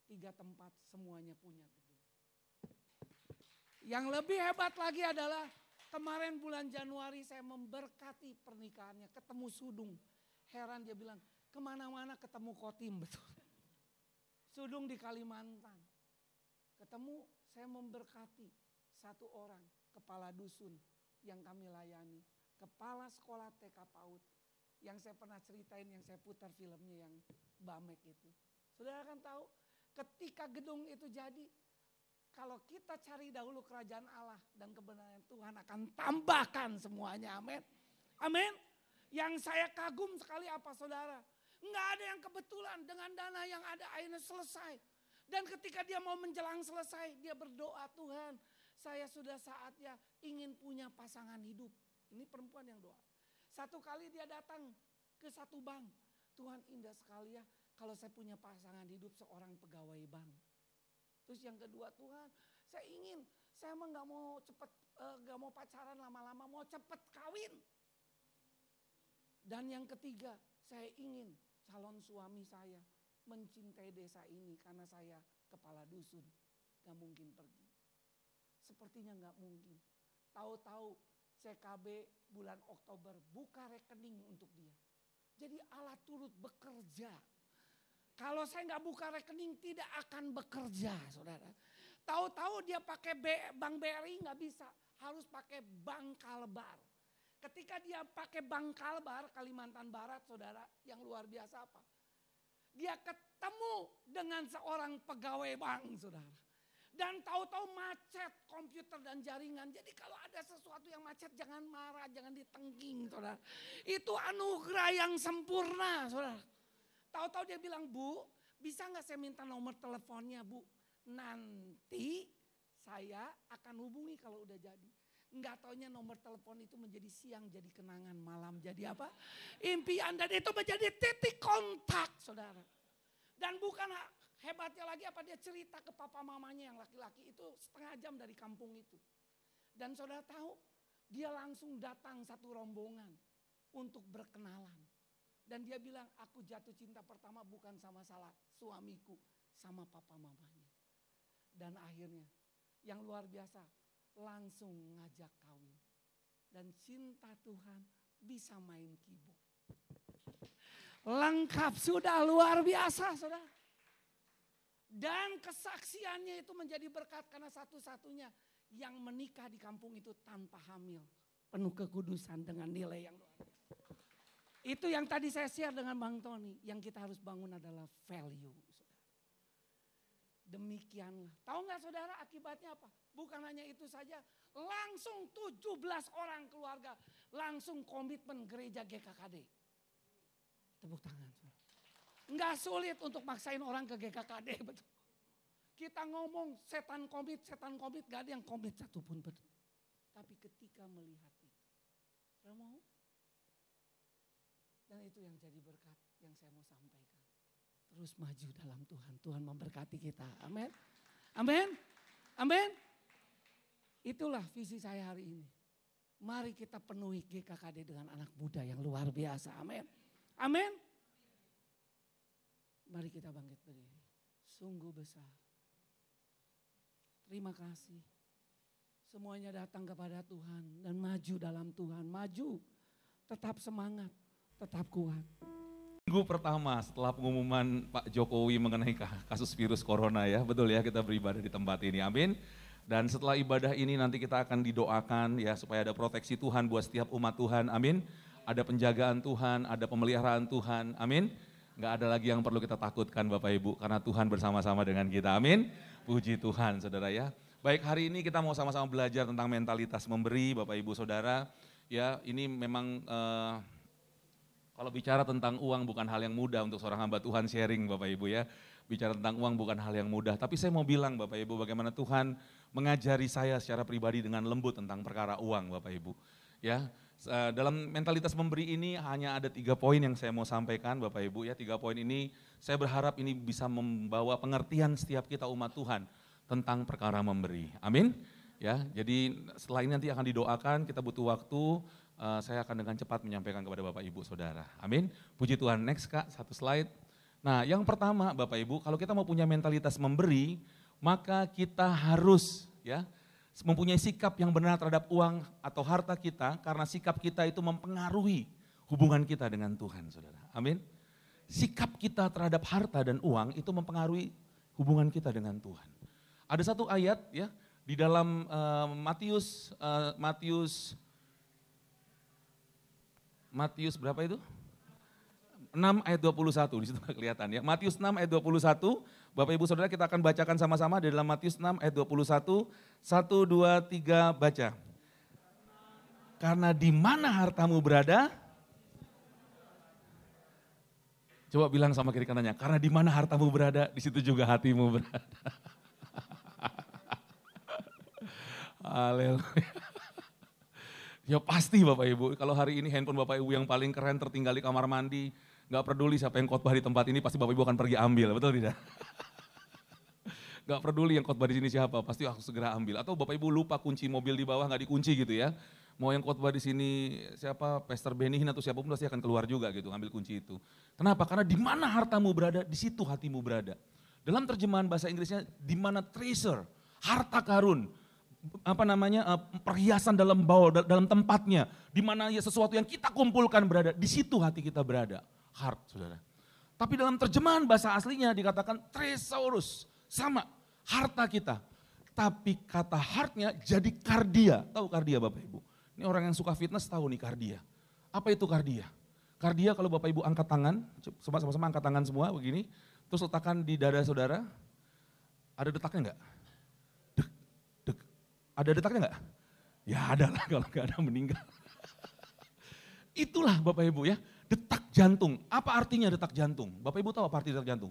Tiga tempat semuanya punya gedung. Yang lebih hebat lagi adalah Kemarin bulan Januari saya memberkati pernikahannya, ketemu Sudung. Heran dia bilang, ke mana-mana ketemu Kotim [LAUGHS] betul. Sudung di Kalimantan. Ketemu saya memberkati satu orang kepala dusun yang kami layani. Kepala sekolah TK PAUD yang saya pernah ceritain, yang saya putar filmnya yang Bamek itu. Saudara kan tahu ketika gedung itu jadi kalau kita cari dahulu kerajaan Allah dan kebenaran Tuhan akan tambahkan semuanya. Amin. Amin. Yang saya kagum sekali apa saudara? Enggak ada yang kebetulan dengan dana yang ada akhirnya selesai. Dan ketika dia mau menjelang selesai, dia berdoa Tuhan, saya sudah saatnya ingin punya pasangan hidup. Ini perempuan yang doa. Satu kali dia datang ke satu bank. Tuhan indah sekali ya kalau saya punya pasangan hidup seorang pegawai bank. Terus yang kedua Tuhan, saya ingin, saya emang nggak mau cepet, eh, gak mau pacaran lama-lama, mau cepet kawin. Dan yang ketiga, saya ingin calon suami saya mencintai desa ini karena saya kepala dusun, gak mungkin pergi. Sepertinya gak mungkin. Tahu-tahu CKB bulan Oktober buka rekening untuk dia. Jadi Allah turut bekerja kalau saya nggak buka rekening tidak akan bekerja, saudara. Tahu-tahu dia pakai bank BRI nggak bisa, harus pakai bank Kalbar. Ketika dia pakai bank Kalbar Kalimantan Barat, saudara, yang luar biasa apa? Dia ketemu dengan seorang pegawai bank, saudara. Dan tahu-tahu macet komputer dan jaringan. Jadi kalau ada sesuatu yang macet jangan marah, jangan ditengking, saudara. Itu anugerah yang sempurna, saudara. Tahu-tahu dia bilang, Bu, bisa nggak saya minta nomor teleponnya, Bu? Nanti saya akan hubungi kalau udah jadi. Enggak taunya nomor telepon itu menjadi siang jadi kenangan malam jadi apa? Impian dan itu menjadi titik kontak saudara. Dan bukan hebatnya lagi apa dia cerita ke papa mamanya yang laki-laki itu setengah jam dari kampung itu. Dan saudara tahu dia langsung datang satu rombongan untuk berkenalan. Dan dia bilang, aku jatuh cinta pertama bukan sama salah suamiku, sama papa mamanya. Dan akhirnya yang luar biasa langsung ngajak kawin. Dan cinta Tuhan bisa main keyboard. Lengkap sudah luar biasa saudara. Dan kesaksiannya itu menjadi berkat karena satu-satunya yang menikah di kampung itu tanpa hamil. Penuh kekudusan dengan nilai yang luar biasa. Itu yang tadi saya share dengan Bang Tony. Yang kita harus bangun adalah value. Saudara. Demikianlah. Tahu nggak saudara akibatnya apa? Bukan hanya itu saja. Langsung 17 orang keluarga. Langsung komitmen gereja GKKD. Tepuk tangan. Saudara. Nggak sulit untuk maksain orang ke GKKD. [LAUGHS] Betul. Kita ngomong setan komit, setan komit. Gak ada yang komit satupun. Betul. Tapi ketika melihat itu. mau? Dan itu yang jadi berkat yang saya mau sampaikan. Terus maju dalam Tuhan. Tuhan memberkati kita. Amin. Amin. Amin. Itulah visi saya hari ini. Mari kita penuhi GKKD dengan anak muda yang luar biasa. Amin. Amin. Mari kita bangkit berdiri. Sungguh besar. Terima kasih. Semuanya datang kepada Tuhan dan maju dalam Tuhan. Maju. Tetap semangat, tetap kuat. Minggu pertama setelah pengumuman Pak Jokowi mengenai kasus virus corona ya, betul ya kita beribadah di tempat ini, amin. Dan setelah ibadah ini nanti kita akan didoakan ya supaya ada proteksi Tuhan buat setiap umat Tuhan, amin. Ada penjagaan Tuhan, ada pemeliharaan Tuhan, amin. Gak ada lagi yang perlu kita takutkan Bapak Ibu, karena Tuhan bersama-sama dengan kita, amin. Puji Tuhan saudara ya. Baik hari ini kita mau sama-sama belajar tentang mentalitas memberi Bapak Ibu Saudara. Ya ini memang... Uh, kalau bicara tentang uang bukan hal yang mudah untuk seorang hamba Tuhan sharing Bapak Ibu ya. Bicara tentang uang bukan hal yang mudah. Tapi saya mau bilang Bapak Ibu bagaimana Tuhan mengajari saya secara pribadi dengan lembut tentang perkara uang Bapak Ibu. Ya, dalam mentalitas memberi ini hanya ada tiga poin yang saya mau sampaikan Bapak Ibu ya. Tiga poin ini saya berharap ini bisa membawa pengertian setiap kita umat Tuhan tentang perkara memberi. Amin. Ya, jadi setelah ini nanti akan didoakan, kita butuh waktu uh, saya akan dengan cepat menyampaikan kepada Bapak Ibu Saudara. Amin. Puji Tuhan. Next Kak, satu slide. Nah yang pertama Bapak Ibu, kalau kita mau punya mentalitas memberi, maka kita harus ya mempunyai sikap yang benar terhadap uang atau harta kita karena sikap kita itu mempengaruhi hubungan kita dengan Tuhan Saudara. Amin. Sikap kita terhadap harta dan uang itu mempengaruhi hubungan kita dengan Tuhan. Ada satu ayat ya di dalam uh, Matius uh, Matius Matius berapa itu? 6 ayat 21, di situ kelihatan ya. Matius 6 ayat 21, Bapak Ibu Saudara kita akan bacakan sama-sama di dalam Matius 6 ayat 21. 1, 2, 3, baca. Karena di mana hartamu berada, Coba bilang sama kiri kanannya, karena di mana hartamu berada, di situ juga hatimu berada. [LAUGHS] Haleluya. Ya pasti Bapak Ibu, kalau hari ini handphone Bapak Ibu yang paling keren tertinggal di kamar mandi, nggak peduli siapa yang khotbah di tempat ini, pasti Bapak Ibu akan pergi ambil, betul tidak? [LAUGHS] Gak peduli yang khotbah di sini siapa, pasti aku segera ambil. Atau Bapak Ibu lupa kunci mobil di bawah nggak dikunci gitu ya. Mau yang khotbah di sini siapa, Pastor Benihin atau siapa pun pasti akan keluar juga gitu, ambil kunci itu. Kenapa? Karena di mana hartamu berada, di situ hatimu berada. Dalam terjemahan bahasa Inggrisnya, di mana treasure, harta karun, apa namanya uh, perhiasan dalam baul dalam tempatnya. Di mana ya sesuatu yang kita kumpulkan berada di situ hati kita berada. Heart saudara. Tapi dalam terjemahan bahasa aslinya dikatakan tresaurus sama harta kita. Tapi kata heartnya jadi kardia. Tahu kardia bapak ibu? Ini orang yang suka fitness tahu nih kardia. Apa itu kardia? Kardia kalau bapak ibu angkat tangan sama-sama angkat tangan semua begini terus letakkan di dada saudara. Ada detaknya enggak ada detaknya nggak? Ya ada lah [LAUGHS] kalau nggak ada meninggal. Itulah Bapak Ibu ya, detak jantung. Apa artinya detak jantung? Bapak Ibu tahu apa arti detak jantung?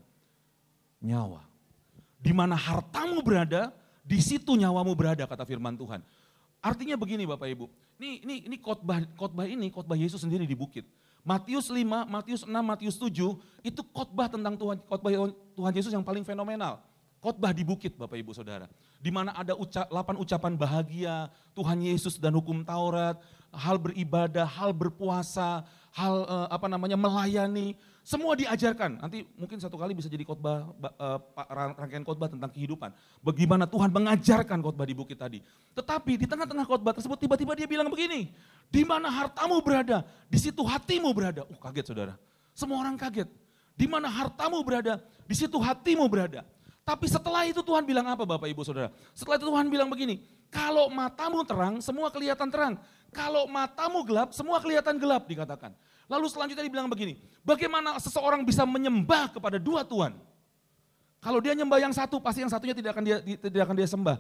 Nyawa. Di mana hartamu berada, di situ nyawamu berada kata firman Tuhan. Artinya begini Bapak Ibu, ini ini ini khotbah khotbah ini khotbah Yesus sendiri di bukit. Matius 5, Matius 6, Matius 7 itu khotbah tentang Tuhan khotbah Tuhan Yesus yang paling fenomenal. Khotbah di bukit Bapak Ibu Saudara. Di mana ada uca, 8 ucapan bahagia, Tuhan Yesus dan hukum Taurat, hal beribadah, hal berpuasa, hal uh, apa namanya melayani, semua diajarkan. Nanti mungkin satu kali bisa jadi khotbah uh, rangkaian khotbah tentang kehidupan. Bagaimana Tuhan mengajarkan khotbah di bukit tadi. Tetapi di tengah-tengah khotbah tersebut tiba-tiba dia bilang begini, di mana hartamu berada, di situ hatimu berada. Uh kaget saudara. Semua orang kaget. Di mana hartamu berada, di situ hatimu berada. Tapi setelah itu Tuhan bilang apa Bapak Ibu Saudara? Setelah itu Tuhan bilang begini, kalau matamu terang, semua kelihatan terang. Kalau matamu gelap, semua kelihatan gelap dikatakan. Lalu selanjutnya dibilang begini, bagaimana seseorang bisa menyembah kepada dua Tuhan? Kalau dia nyembah yang satu, pasti yang satunya tidak akan dia tidak akan dia sembah.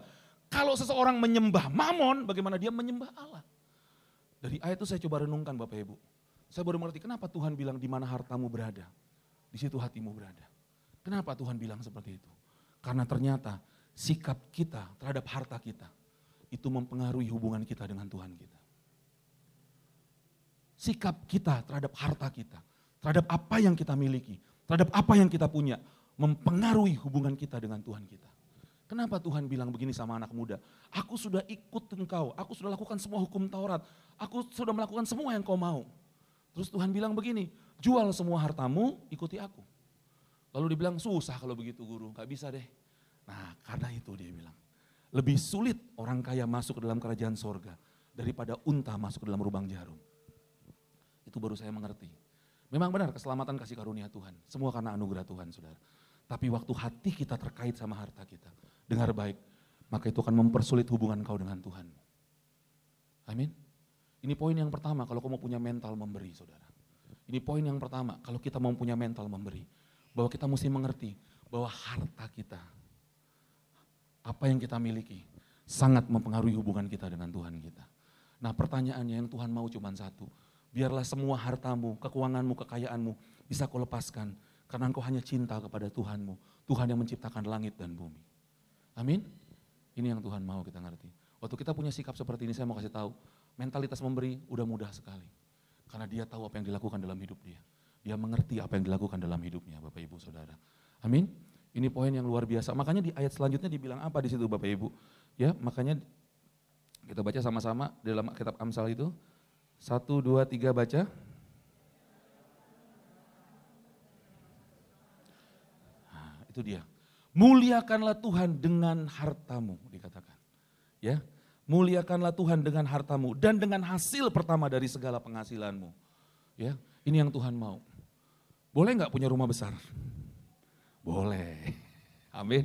Kalau seseorang menyembah mamon, bagaimana dia menyembah Allah? Dari ayat itu saya coba renungkan Bapak Ibu. Saya baru mengerti kenapa Tuhan bilang di mana hartamu berada, di situ hatimu berada. Kenapa Tuhan bilang seperti itu? Karena ternyata sikap kita terhadap harta kita itu mempengaruhi hubungan kita dengan Tuhan kita. Sikap kita terhadap harta kita, terhadap apa yang kita miliki, terhadap apa yang kita punya, mempengaruhi hubungan kita dengan Tuhan kita. Kenapa Tuhan bilang begini sama anak muda? Aku sudah ikut engkau, aku sudah lakukan semua hukum Taurat, aku sudah melakukan semua yang kau mau. Terus Tuhan bilang begini, jual semua hartamu, ikuti aku. Lalu dibilang susah kalau begitu guru, gak bisa deh. Nah karena itu dia bilang, lebih sulit orang kaya masuk ke dalam kerajaan sorga daripada unta masuk ke dalam lubang jarum. Itu baru saya mengerti. Memang benar keselamatan kasih karunia Tuhan, semua karena anugerah Tuhan saudara. Tapi waktu hati kita terkait sama harta kita, dengar baik, maka itu akan mempersulit hubungan kau dengan Tuhan. Amin. Ini poin yang pertama kalau kau mau punya mental memberi saudara. Ini poin yang pertama kalau kita mau punya mental memberi. Bahwa kita mesti mengerti bahwa harta kita, apa yang kita miliki, sangat mempengaruhi hubungan kita dengan Tuhan kita. Nah pertanyaannya yang Tuhan mau cuma satu, biarlah semua hartamu, kekuanganmu, kekayaanmu bisa kau lepaskan. Karena engkau hanya cinta kepada Tuhanmu, Tuhan yang menciptakan langit dan bumi. Amin. Ini yang Tuhan mau kita ngerti. Waktu kita punya sikap seperti ini, saya mau kasih tahu, mentalitas memberi udah mudah sekali. Karena dia tahu apa yang dilakukan dalam hidup dia. Dia mengerti apa yang dilakukan dalam hidupnya, Bapak Ibu Saudara. Amin. Ini poin yang luar biasa. Makanya di ayat selanjutnya dibilang apa di situ Bapak Ibu? Ya, makanya kita baca sama-sama dalam kitab Amsal itu. Satu, dua, tiga baca. Nah, itu dia. Muliakanlah Tuhan dengan hartamu dikatakan. Ya, muliakanlah Tuhan dengan hartamu dan dengan hasil pertama dari segala penghasilanmu. Ya, ini yang Tuhan mau. Boleh nggak punya rumah besar? Boleh. [LAUGHS] Amin.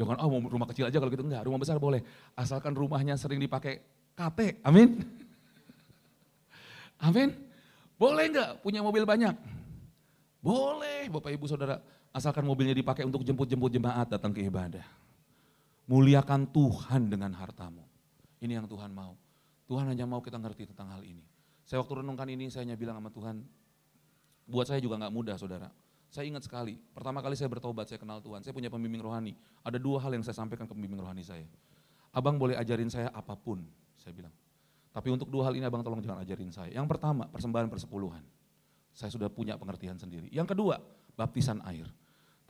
Jangan oh mau rumah kecil aja kalau gitu enggak, rumah besar boleh. Asalkan rumahnya sering dipakai KT. Amin. [LAUGHS] Amin. Boleh nggak punya mobil banyak? Boleh Bapak Ibu Saudara. Asalkan mobilnya dipakai untuk jemput-jemput jemaat datang ke ibadah. Muliakan Tuhan dengan hartamu. Ini yang Tuhan mau. Tuhan hanya mau kita ngerti tentang hal ini. Saya waktu renungkan ini, saya hanya bilang sama Tuhan, buat saya juga nggak mudah saudara. Saya ingat sekali, pertama kali saya bertobat, saya kenal Tuhan, saya punya pembimbing rohani. Ada dua hal yang saya sampaikan ke pembimbing rohani saya. Abang boleh ajarin saya apa pun, saya bilang. Tapi untuk dua hal ini abang tolong jangan ajarin saya. Yang pertama, persembahan persepuluhan. Saya sudah punya pengertian sendiri. Yang kedua, baptisan air.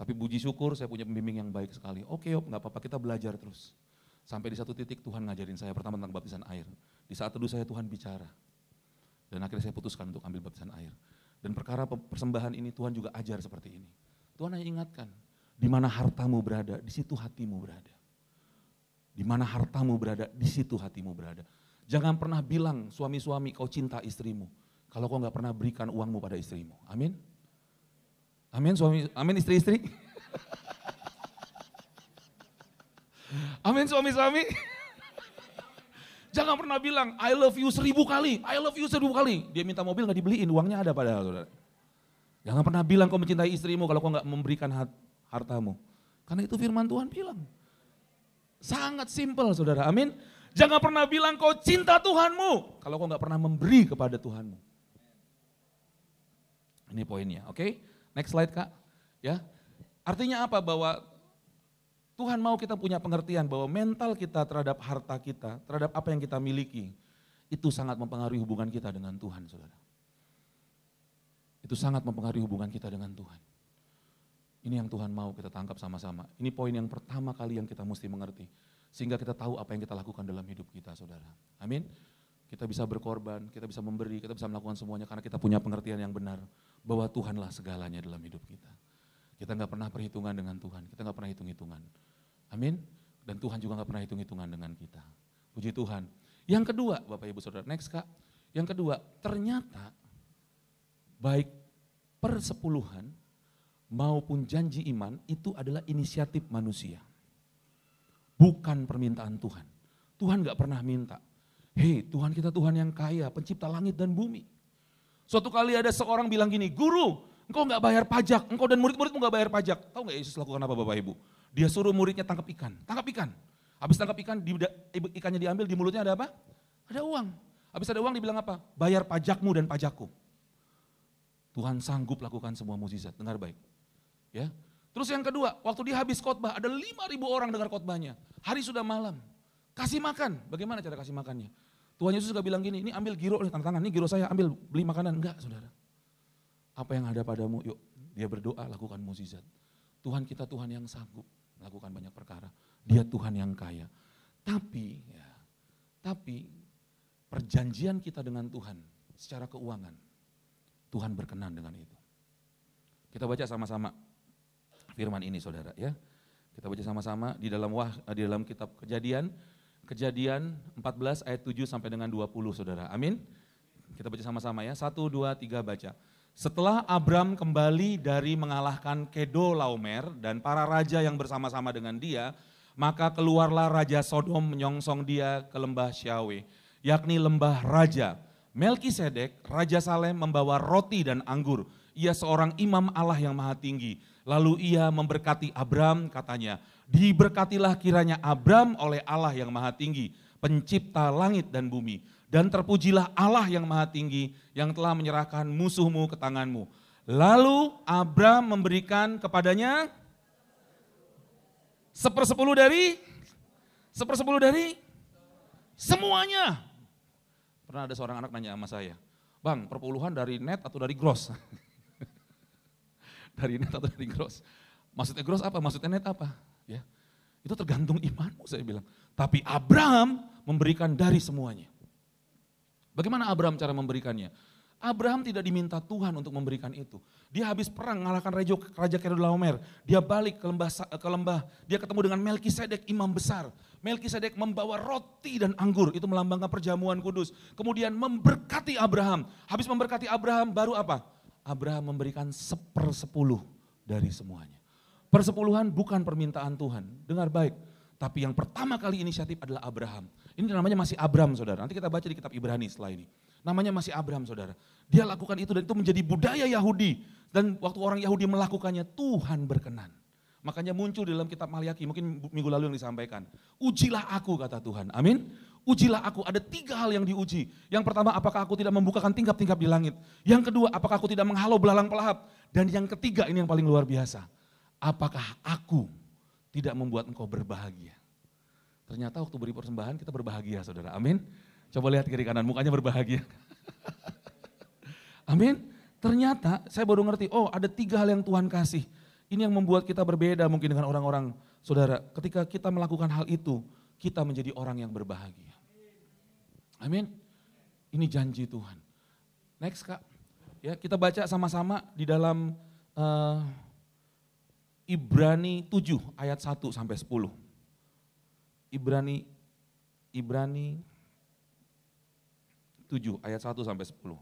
Tapi puji syukur saya punya pembimbing yang baik sekali. Oke, op, nggak apa-apa kita belajar terus. Sampai di satu titik Tuhan ngajarin saya pertama tentang baptisan air. Di saat teduh saya Tuhan bicara. Dan akhirnya saya putuskan untuk ambil baptisan air. Dan perkara persembahan ini Tuhan juga ajar seperti ini. Tuhan hanya ingatkan, di mana hartamu berada, di situ hatimu berada. Di mana hartamu berada, di situ hatimu berada. Jangan pernah bilang suami-suami kau cinta istrimu. Kalau kau nggak pernah berikan uangmu pada istrimu. Amin. Amin suami, amin istri-istri. [LAUGHS] amin suami-suami. Jangan pernah bilang I love you seribu kali, I love you seribu kali. Dia minta mobil nggak dibeliin, uangnya ada padahal. Saudara. Jangan pernah bilang kau mencintai istrimu kalau kau nggak memberikan hartamu. Karena itu firman Tuhan bilang. Sangat simpel saudara, amin. Jangan pernah bilang kau cinta Tuhanmu kalau kau nggak pernah memberi kepada Tuhanmu. Ini poinnya, oke? Okay? Next slide kak. Ya, artinya apa bahwa Tuhan mau kita punya pengertian bahwa mental kita terhadap harta kita, terhadap apa yang kita miliki, itu sangat mempengaruhi hubungan kita dengan Tuhan, saudara. Itu sangat mempengaruhi hubungan kita dengan Tuhan. Ini yang Tuhan mau kita tangkap sama-sama. Ini poin yang pertama kali yang kita mesti mengerti. Sehingga kita tahu apa yang kita lakukan dalam hidup kita, saudara. Amin. Kita bisa berkorban, kita bisa memberi, kita bisa melakukan semuanya karena kita punya pengertian yang benar. Bahwa Tuhanlah segalanya dalam hidup kita. Kita nggak pernah perhitungan dengan Tuhan, kita nggak pernah hitung-hitungan. Amin. Dan Tuhan juga nggak pernah hitung-hitungan dengan kita. Puji Tuhan. Yang kedua, Bapak Ibu Saudara, next Kak. Yang kedua, ternyata baik persepuluhan maupun janji iman itu adalah inisiatif manusia. Bukan permintaan Tuhan. Tuhan gak pernah minta. Hei Tuhan kita Tuhan yang kaya, pencipta langit dan bumi. Suatu kali ada seorang bilang gini, guru engkau gak bayar pajak, engkau dan murid-muridmu gak bayar pajak. Tahu gak Yesus lakukan apa Bapak Ibu? Dia suruh muridnya tangkap ikan, tangkap ikan. Habis tangkap ikan, di, ikannya diambil, di mulutnya ada apa? Ada uang. Habis ada uang dibilang apa? Bayar pajakmu dan pajakku. Tuhan sanggup lakukan semua mukjizat. Dengar baik. Ya. Terus yang kedua, waktu dia habis khotbah, ada 5.000 orang dengar khotbahnya. Hari sudah malam. Kasih makan. Bagaimana cara kasih makannya? Tuhan Yesus juga bilang gini, ini ambil giro nih tangan, ini giro saya ambil beli makanan. Enggak saudara. Apa yang ada padamu, yuk dia berdoa lakukan mukjizat. Tuhan kita Tuhan yang sanggup melakukan banyak perkara. Dia Tuhan yang kaya. Tapi, ya, tapi perjanjian kita dengan Tuhan secara keuangan, Tuhan berkenan dengan itu. Kita baca sama-sama firman ini saudara ya. Kita baca sama-sama di dalam wah di dalam kitab Kejadian Kejadian 14 ayat 7 sampai dengan 20 saudara. Amin. Kita baca sama-sama ya. Satu, dua, tiga baca. Setelah Abram kembali dari mengalahkan Kedo Laumer dan para raja yang bersama-sama dengan dia, maka keluarlah Raja Sodom menyongsong dia ke lembah Syawe, yakni lembah Raja. Melkisedek, Raja Salem membawa roti dan anggur. Ia seorang imam Allah yang maha tinggi. Lalu ia memberkati Abram katanya, diberkatilah kiranya Abram oleh Allah yang maha tinggi, pencipta langit dan bumi. Dan terpujilah Allah yang maha tinggi yang telah menyerahkan musuhmu ke tanganmu. Lalu Abram memberikan kepadanya sepersepuluh dari, sepersepuluh dari semuanya. Pernah ada seorang anak nanya sama saya, Bang perpuluhan dari net atau dari gross? [LAUGHS] dari net atau dari gross? Maksudnya gross apa? Maksudnya net apa? Ya, itu tergantung imanmu saya bilang. Tapi Abraham memberikan dari semuanya. Bagaimana Abraham cara memberikannya? Abraham tidak diminta Tuhan untuk memberikan itu. Dia habis perang mengalahkan Raja, Raja Kedorlaomer. Dia balik ke lembah, ke lembah. Dia ketemu dengan Melkisedek imam besar. Melkisedek membawa roti dan anggur. Itu melambangkan perjamuan kudus. Kemudian memberkati Abraham. Habis memberkati Abraham baru apa? Abraham memberikan sepersepuluh dari semuanya. Persepuluhan bukan permintaan Tuhan. Dengar baik. Tapi yang pertama kali inisiatif adalah Abraham. Ini namanya masih Abram saudara. Nanti kita baca di kitab Ibrani setelah ini. Namanya masih Abraham saudara. Dia lakukan itu dan itu menjadi budaya Yahudi. Dan waktu orang Yahudi melakukannya Tuhan berkenan. Makanya muncul di dalam kitab Maliaki, mungkin minggu lalu yang disampaikan. Ujilah aku kata Tuhan, amin. Ujilah aku, ada tiga hal yang diuji. Yang pertama, apakah aku tidak membukakan tingkap-tingkap di langit. Yang kedua, apakah aku tidak menghalau belalang pelahap. Dan yang ketiga, ini yang paling luar biasa. Apakah aku tidak membuat engkau berbahagia. Ternyata waktu beri persembahan kita berbahagia saudara, amin. Coba lihat kiri kanan, mukanya berbahagia. [LAUGHS] amin. Ternyata saya baru ngerti, oh ada tiga hal yang Tuhan kasih. Ini yang membuat kita berbeda mungkin dengan orang-orang saudara. Ketika kita melakukan hal itu, kita menjadi orang yang berbahagia. Amin. Ini janji Tuhan. Next kak, ya kita baca sama-sama di dalam uh, Ibrani 7 ayat 1 sampai 10. Ibrani Ibrani 7 ayat 1 sampai 10.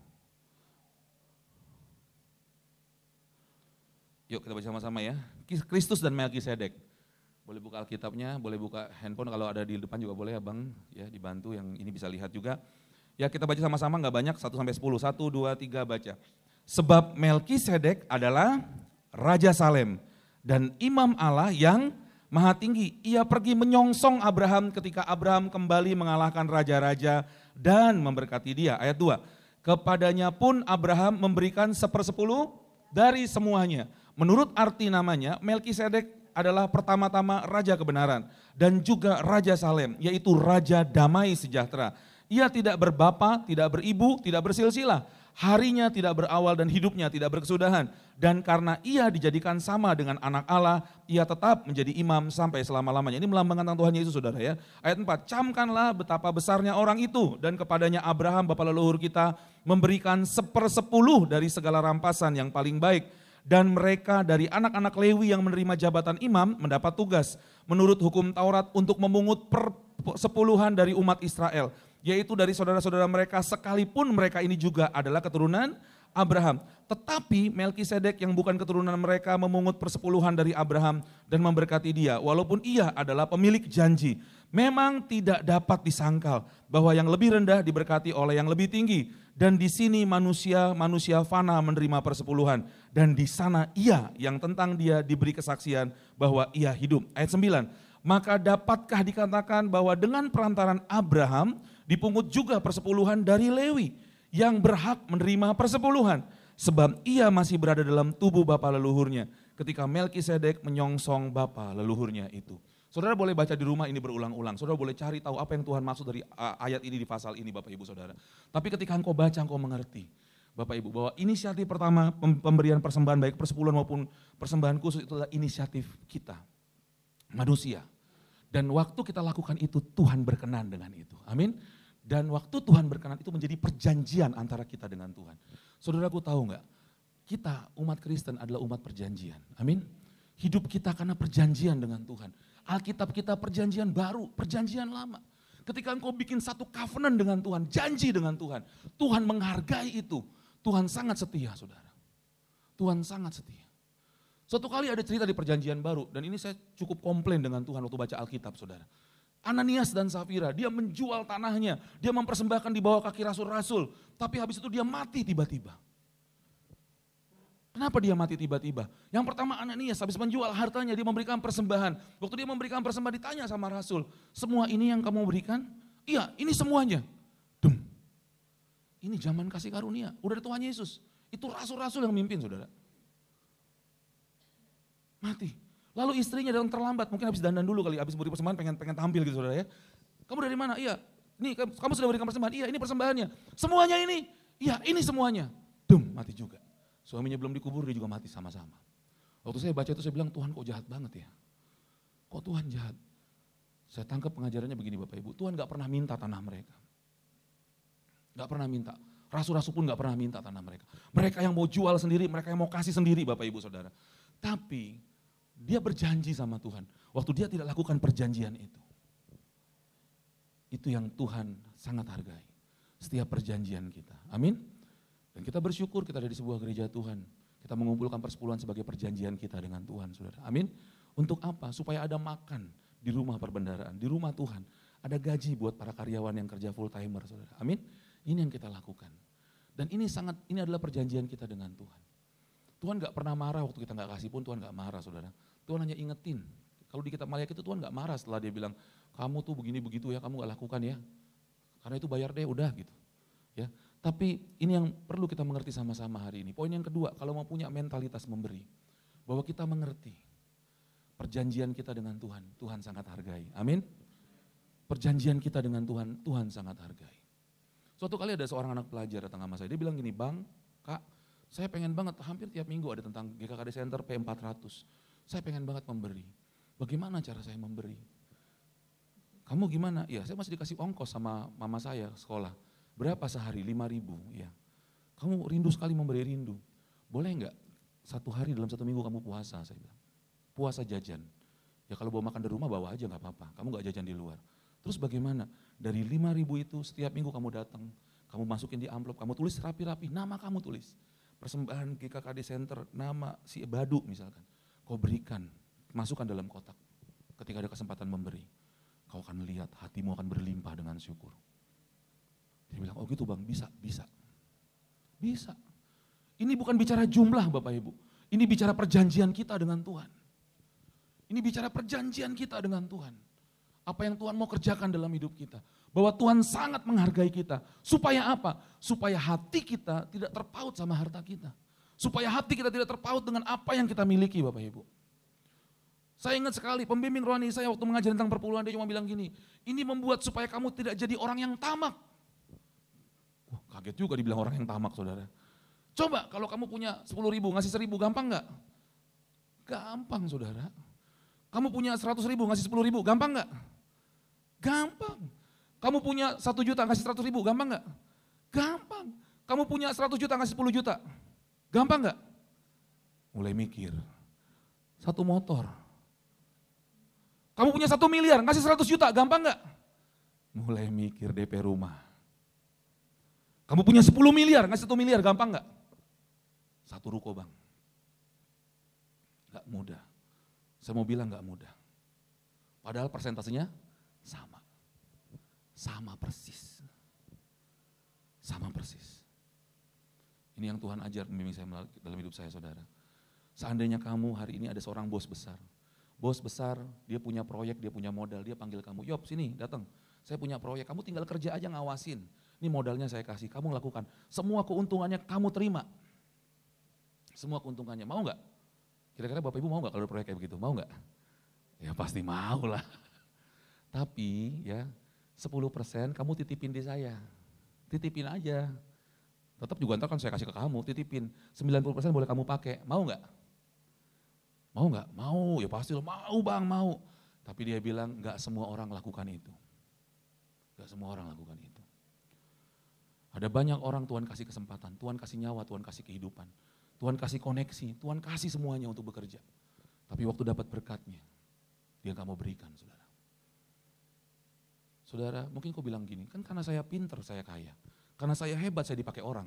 Yuk kita baca sama-sama ya. Kristus dan Melkisedek. Boleh buka Alkitabnya, boleh buka handphone kalau ada di depan juga boleh ya Bang, ya dibantu yang ini bisa lihat juga. Ya kita baca sama-sama nggak banyak 1 sampai 10. 1 2 3 baca. Sebab Melkisedek adalah Raja Salem dan imam Allah yang maha tinggi. Ia pergi menyongsong Abraham ketika Abraham kembali mengalahkan raja-raja dan memberkati dia. Ayat 2, kepadanya pun Abraham memberikan sepersepuluh dari semuanya. Menurut arti namanya, Melkisedek adalah pertama-tama raja kebenaran dan juga raja Salem, yaitu raja damai sejahtera. Ia tidak berbapa, tidak beribu, tidak bersilsilah harinya tidak berawal dan hidupnya tidak berkesudahan. Dan karena ia dijadikan sama dengan anak Allah, ia tetap menjadi imam sampai selama-lamanya. Ini melambangkan tentang Tuhan Yesus saudara ya. Ayat 4, camkanlah betapa besarnya orang itu dan kepadanya Abraham Bapak leluhur kita memberikan sepersepuluh dari segala rampasan yang paling baik. Dan mereka dari anak-anak Lewi yang menerima jabatan imam mendapat tugas menurut hukum Taurat untuk memungut persepuluhan dari umat Israel yaitu dari saudara-saudara mereka sekalipun mereka ini juga adalah keturunan Abraham. Tetapi Melkisedek yang bukan keturunan mereka memungut persepuluhan dari Abraham dan memberkati dia walaupun ia adalah pemilik janji. Memang tidak dapat disangkal bahwa yang lebih rendah diberkati oleh yang lebih tinggi dan di sini manusia manusia fana menerima persepuluhan dan di sana ia yang tentang dia diberi kesaksian bahwa ia hidup. Ayat 9. Maka dapatkah dikatakan bahwa dengan perantaran Abraham dipungut juga persepuluhan dari Lewi yang berhak menerima persepuluhan. Sebab ia masih berada dalam tubuh bapa leluhurnya ketika Melkisedek menyongsong bapa leluhurnya itu. Saudara boleh baca di rumah ini berulang-ulang. Saudara boleh cari tahu apa yang Tuhan maksud dari ayat ini di pasal ini Bapak Ibu Saudara. Tapi ketika engkau baca engkau mengerti. Bapak Ibu bahwa inisiatif pertama pemberian persembahan baik persepuluhan maupun persembahan khusus itu adalah inisiatif kita. Manusia. Dan waktu kita lakukan itu Tuhan berkenan dengan itu. Amin. Dan waktu Tuhan berkenan itu menjadi perjanjian antara kita dengan Tuhan. Saudaraku tahu nggak? Kita umat Kristen adalah umat perjanjian. Amin. Hidup kita karena perjanjian dengan Tuhan. Alkitab kita perjanjian baru, perjanjian lama. Ketika engkau bikin satu covenant dengan Tuhan, janji dengan Tuhan. Tuhan menghargai itu. Tuhan sangat setia saudara. Tuhan sangat setia. Suatu kali ada cerita di perjanjian baru, dan ini saya cukup komplain dengan Tuhan waktu baca Alkitab saudara. Ananias dan Safira, dia menjual tanahnya, dia mempersembahkan di bawah kaki rasul-rasul, tapi habis itu dia mati tiba-tiba. Kenapa dia mati tiba-tiba? Yang pertama Ananias habis menjual hartanya, dia memberikan persembahan. Waktu dia memberikan persembahan ditanya sama Rasul, semua ini yang kamu berikan? Iya, ini semuanya. Dem. Ini zaman kasih karunia, udah ada Tuhan Yesus. Itu rasul-rasul yang mimpin saudara. Mati. Lalu istrinya datang terlambat, mungkin habis dandan dulu kali, habis beri persembahan pengen pengen tampil gitu saudara ya. Kamu dari mana? Iya, ini kamu sudah berikan persembahan. Iya, ini persembahannya. Semuanya ini. Iya, ini semuanya. Dem, mati juga. Suaminya belum dikubur, dia juga mati sama-sama. Waktu saya baca itu saya bilang, Tuhan kok jahat banget ya. Kok Tuhan jahat? Saya tangkap pengajarannya begini Bapak Ibu, Tuhan gak pernah minta tanah mereka. Gak pernah minta. Rasul-rasul pun gak pernah minta tanah mereka. Mereka yang mau jual sendiri, mereka yang mau kasih sendiri Bapak Ibu Saudara. Tapi dia berjanji sama Tuhan. Waktu dia tidak lakukan perjanjian itu. Itu yang Tuhan sangat hargai. Setiap perjanjian kita. Amin. Dan kita bersyukur kita ada di sebuah gereja Tuhan. Kita mengumpulkan persepuluhan sebagai perjanjian kita dengan Tuhan, saudara. Amin. Untuk apa? Supaya ada makan di rumah perbendaraan, di rumah Tuhan. Ada gaji buat para karyawan yang kerja full timer, saudara. Amin. Ini yang kita lakukan. Dan ini sangat, ini adalah perjanjian kita dengan Tuhan. Tuhan gak pernah marah waktu kita gak kasih pun Tuhan gak marah saudara. Tuhan hanya ingetin. Kalau di kitab Maliak itu Tuhan gak marah setelah dia bilang, kamu tuh begini begitu ya, kamu gak lakukan ya. Karena itu bayar deh, udah gitu. Ya, tapi ini yang perlu kita mengerti sama-sama hari ini. Poin yang kedua, kalau mau punya mentalitas memberi, bahwa kita mengerti perjanjian kita dengan Tuhan, Tuhan sangat hargai. Amin. Perjanjian kita dengan Tuhan, Tuhan sangat hargai. Suatu kali ada seorang anak pelajar datang sama saya, dia bilang gini, Bang, Kak, saya pengen banget, hampir tiap minggu ada tentang GKKD Center P400. Saya pengen banget memberi. Bagaimana cara saya memberi? Kamu gimana? Ya saya masih dikasih ongkos sama mama saya sekolah Berapa sehari? Lima ribu. Ya. Kamu rindu sekali memberi rindu. Boleh enggak satu hari dalam satu minggu kamu puasa? Saya bilang. Puasa jajan. Ya kalau bawa makan dari rumah bawa aja nggak apa-apa. Kamu nggak jajan di luar. Terus bagaimana? Dari lima ribu itu setiap minggu kamu datang, kamu masukin di amplop, kamu tulis rapi-rapi, nama kamu tulis. Persembahan GKKD Center, nama si Badu misalkan. Kau berikan, masukkan dalam kotak. Ketika ada kesempatan memberi, kau akan lihat hatimu akan berlimpah dengan syukur. Dia bilang, oh gitu bang, bisa, bisa. Bisa. Ini bukan bicara jumlah Bapak Ibu. Ini bicara perjanjian kita dengan Tuhan. Ini bicara perjanjian kita dengan Tuhan. Apa yang Tuhan mau kerjakan dalam hidup kita. Bahwa Tuhan sangat menghargai kita. Supaya apa? Supaya hati kita tidak terpaut sama harta kita. Supaya hati kita tidak terpaut dengan apa yang kita miliki Bapak Ibu. Saya ingat sekali pembimbing rohani saya waktu mengajar tentang perpuluhan dia cuma bilang gini, ini membuat supaya kamu tidak jadi orang yang tamak. Wah, kaget juga dibilang orang yang tamak saudara. Coba kalau kamu punya 10 ribu, ngasih 1000 gampang nggak? Gampang saudara. Kamu punya 100 ribu, ngasih 10 ribu, gampang nggak? Gampang. Kamu punya 1 juta, ngasih 100 ribu, gampang nggak? Gampang. Kamu punya 100 juta, ngasih 10 juta, gampang nggak? Mulai mikir. Satu motor. Kamu punya satu miliar, ngasih 100 juta, gampang nggak? Mulai mikir DP rumah. Kamu punya 10 miliar, ngasih 1 miliar, gampang nggak? Satu ruko bang. Gak mudah. Saya mau bilang gak mudah. Padahal persentasenya sama. Sama persis. Sama persis. Ini yang Tuhan ajar membimbing saya dalam hidup saya saudara. Seandainya kamu hari ini ada seorang bos besar. Bos besar, dia punya proyek, dia punya modal, dia panggil kamu, Yop sini datang. Saya punya proyek, kamu tinggal kerja aja ngawasin. Ini modalnya saya kasih, kamu lakukan. Semua keuntungannya kamu terima. Semua keuntungannya, mau nggak? Kira-kira Bapak Ibu mau nggak kalau proyek kayak begitu? Mau nggak? Ya pasti mau lah. Tapi ya 10% kamu titipin di saya. Titipin aja. Tetap juga ntar kan saya kasih ke kamu, titipin. 90% boleh kamu pakai, mau nggak? Mau nggak? Mau, ya pasti lo mau bang, mau. Tapi dia bilang nggak semua orang lakukan itu. Gak semua orang lakukan itu. Ada banyak orang Tuhan kasih kesempatan, Tuhan kasih nyawa, Tuhan kasih kehidupan. Tuhan kasih koneksi, Tuhan kasih semuanya untuk bekerja. Tapi waktu dapat berkatnya, dia nggak mau berikan, saudara. Saudara, mungkin kau bilang gini, kan karena saya pinter, saya kaya. Karena saya hebat, saya dipakai orang.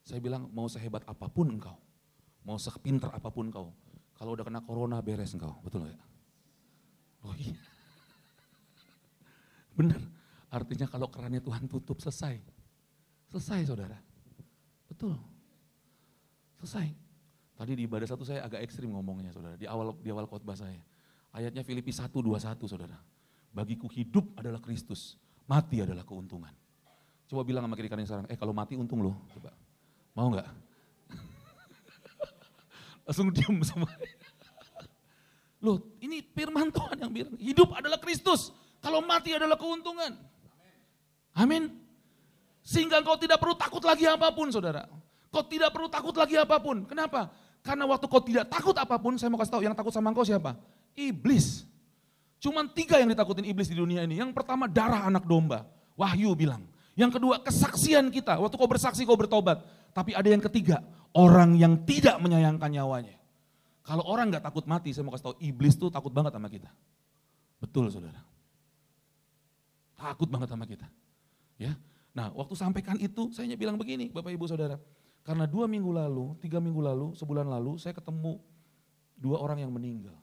Saya bilang, mau sehebat apa pun engkau, mau sepinter apa pun engkau, kalau udah kena corona beres engkau, betul ya? Oh iya. [LAUGHS] Benar, artinya kalau kerannya Tuhan tutup, selesai. Selesai saudara. Betul. Selesai. Tadi di ibadah satu saya agak ekstrim ngomongnya saudara, di awal di awal khotbah saya. Ayatnya Filipi 1, 21 saudara. Bagiku hidup adalah Kristus, mati adalah keuntungan. Coba bilang sama kiri kanan sekarang, eh kalau mati untung loh, coba. Mau nggak? [LAUGHS] Langsung diam semua. Loh ini firman Tuhan yang bilang, hidup adalah Kristus, kalau mati adalah keuntungan. Amin. Sehingga kau tidak perlu takut lagi apa pun saudara. Kau tidak perlu takut lagi apa pun. Kenapa? Karena waktu kau tidak takut apa pun, saya mau kasih tahu yang takut sama kau siapa? Iblis. Cuman tiga yang ditakutin iblis di dunia ini. Yang pertama darah anak domba. Wahyu bilang. Yang kedua kesaksian kita. Waktu kau bersaksi kau bertobat. Tapi ada yang ketiga. Orang yang tidak menyayangkan nyawanya. Kalau orang nggak takut mati, saya mau kasih tahu iblis tuh takut banget sama kita. Betul saudara. Takut banget sama kita. Ya, Nah waktu sampaikan itu saya bilang begini Bapak Ibu Saudara. Karena dua minggu lalu, tiga minggu lalu, sebulan lalu saya ketemu dua orang yang meninggal.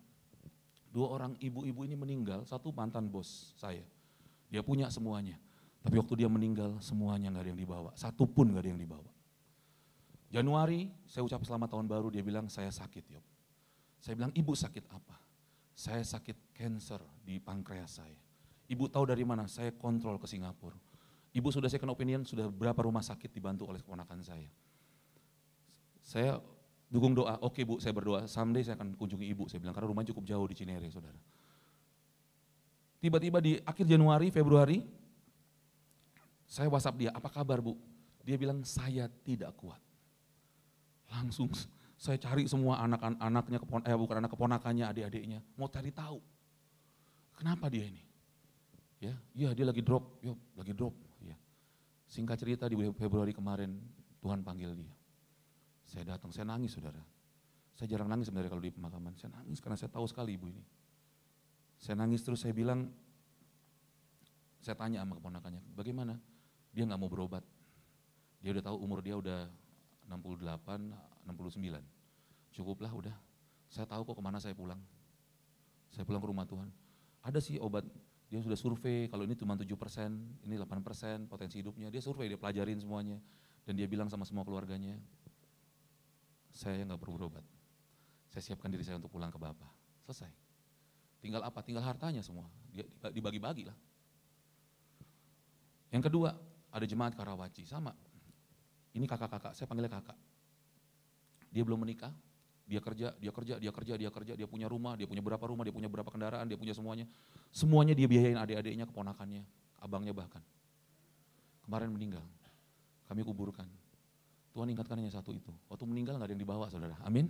Dua orang ibu-ibu ini meninggal, satu mantan bos saya. Dia punya semuanya. Tapi waktu dia meninggal semuanya nggak ada yang dibawa, satu pun nggak ada yang dibawa. Januari saya ucap selamat tahun baru, dia bilang saya sakit Yop. Saya bilang ibu sakit apa? Saya sakit cancer di pankreas saya. Ibu tahu dari mana? Saya kontrol ke Singapura. Ibu sudah second opinion, sudah berapa rumah sakit dibantu oleh keponakan saya. Saya dukung doa, oke bu saya berdoa, someday saya akan kunjungi ibu, saya bilang karena rumahnya cukup jauh di Cinere saudara. Tiba-tiba di akhir Januari, Februari, saya whatsapp dia, apa kabar bu? Dia bilang saya tidak kuat. Langsung saya cari semua anak-anaknya, eh bukan anak keponakannya, adik-adiknya, mau cari tahu. Kenapa dia ini? Ya, ya dia lagi drop, yuk lagi drop. Ya. Singkat cerita di Februari kemarin Tuhan panggil dia. Saya datang, saya nangis saudara. Saya jarang nangis sebenarnya kalau di pemakaman. Saya nangis karena saya tahu sekali ibu ini. Saya nangis terus saya bilang, saya tanya sama keponakannya, bagaimana? Dia nggak mau berobat. Dia udah tahu umur dia udah 68, 69. Cukuplah udah. Saya tahu kok ke mana saya pulang. Saya pulang ke rumah Tuhan. Ada sih obat, dia sudah survei, kalau ini cuma 7 persen, ini 8 persen potensi hidupnya. Dia survei, dia pelajarin semuanya. Dan dia bilang sama semua keluarganya, saya nggak perlu berobat. Saya siapkan diri saya untuk pulang ke Bapak. Selesai. Tinggal apa? Tinggal hartanya semua. Dibagi-bagi lah. Yang kedua, ada jemaat Karawaci. Sama. Ini kakak-kakak, saya panggilnya kakak. Dia belum menikah, dia kerja, dia kerja, dia kerja, dia kerja, dia punya rumah, dia punya berapa rumah, dia punya berapa kendaraan, dia punya semuanya. Semuanya dia biayain adik-adiknya, keponakannya, abangnya bahkan. Kemarin meninggal, kami kuburkan. Tuhan ingatkan hanya satu itu. Waktu meninggal nggak ada yang dibawa saudara. Amin.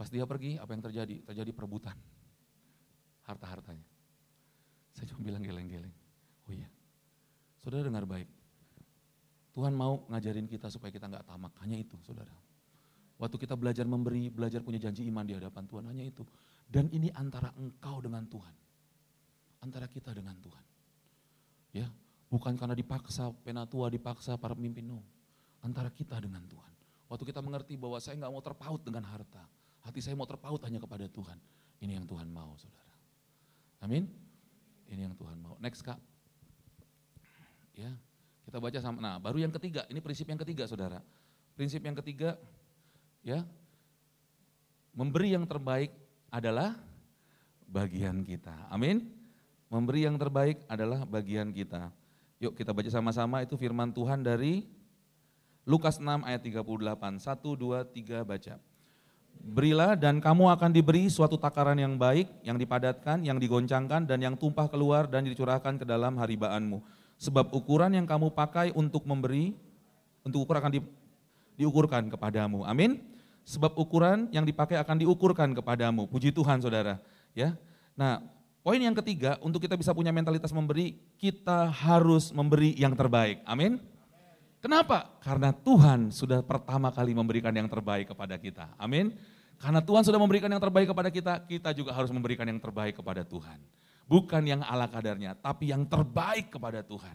Pas dia pergi, apa yang terjadi? Terjadi perebutan. Harta-hartanya. Saya cuma bilang geleng-geleng. Oh iya. Saudara dengar baik. Tuhan mau ngajarin kita supaya kita nggak tamak. Hanya itu saudara. Waktu kita belajar memberi, belajar punya janji iman di hadapan Tuhan. Hanya itu. Dan ini antara engkau dengan Tuhan. Antara kita dengan Tuhan. Ya, bukan karena dipaksa, penatua dipaksa para pemimpin. No antara kita dengan Tuhan. Waktu kita mengerti bahwa saya nggak mau terpaut dengan harta. Hati saya mau terpaut hanya kepada Tuhan. Ini yang Tuhan mau saudara. Amin. Ini yang Tuhan mau. Next kak. Ya, kita baca sama. Nah baru yang ketiga, ini prinsip yang ketiga saudara. Prinsip yang ketiga, ya, memberi yang terbaik adalah bagian kita. Amin. Memberi yang terbaik adalah bagian kita. Yuk kita baca sama-sama itu firman Tuhan dari Lukas 6 ayat 38, 1, 2, 3 baca. Berilah dan kamu akan diberi suatu takaran yang baik, yang dipadatkan, yang digoncangkan, dan yang tumpah keluar dan dicurahkan ke dalam haribaanmu. Sebab ukuran yang kamu pakai untuk memberi, untuk ukur akan di, diukurkan kepadamu. Amin. Sebab ukuran yang dipakai akan diukurkan kepadamu. Puji Tuhan saudara. Ya. Nah poin yang ketiga, untuk kita bisa punya mentalitas memberi, kita harus memberi yang terbaik. Amin. Kenapa? Karena Tuhan sudah pertama kali memberikan yang terbaik kepada kita. Amin. Karena Tuhan sudah memberikan yang terbaik kepada kita, kita juga harus memberikan yang terbaik kepada Tuhan. Bukan yang ala kadarnya, tapi yang terbaik kepada Tuhan.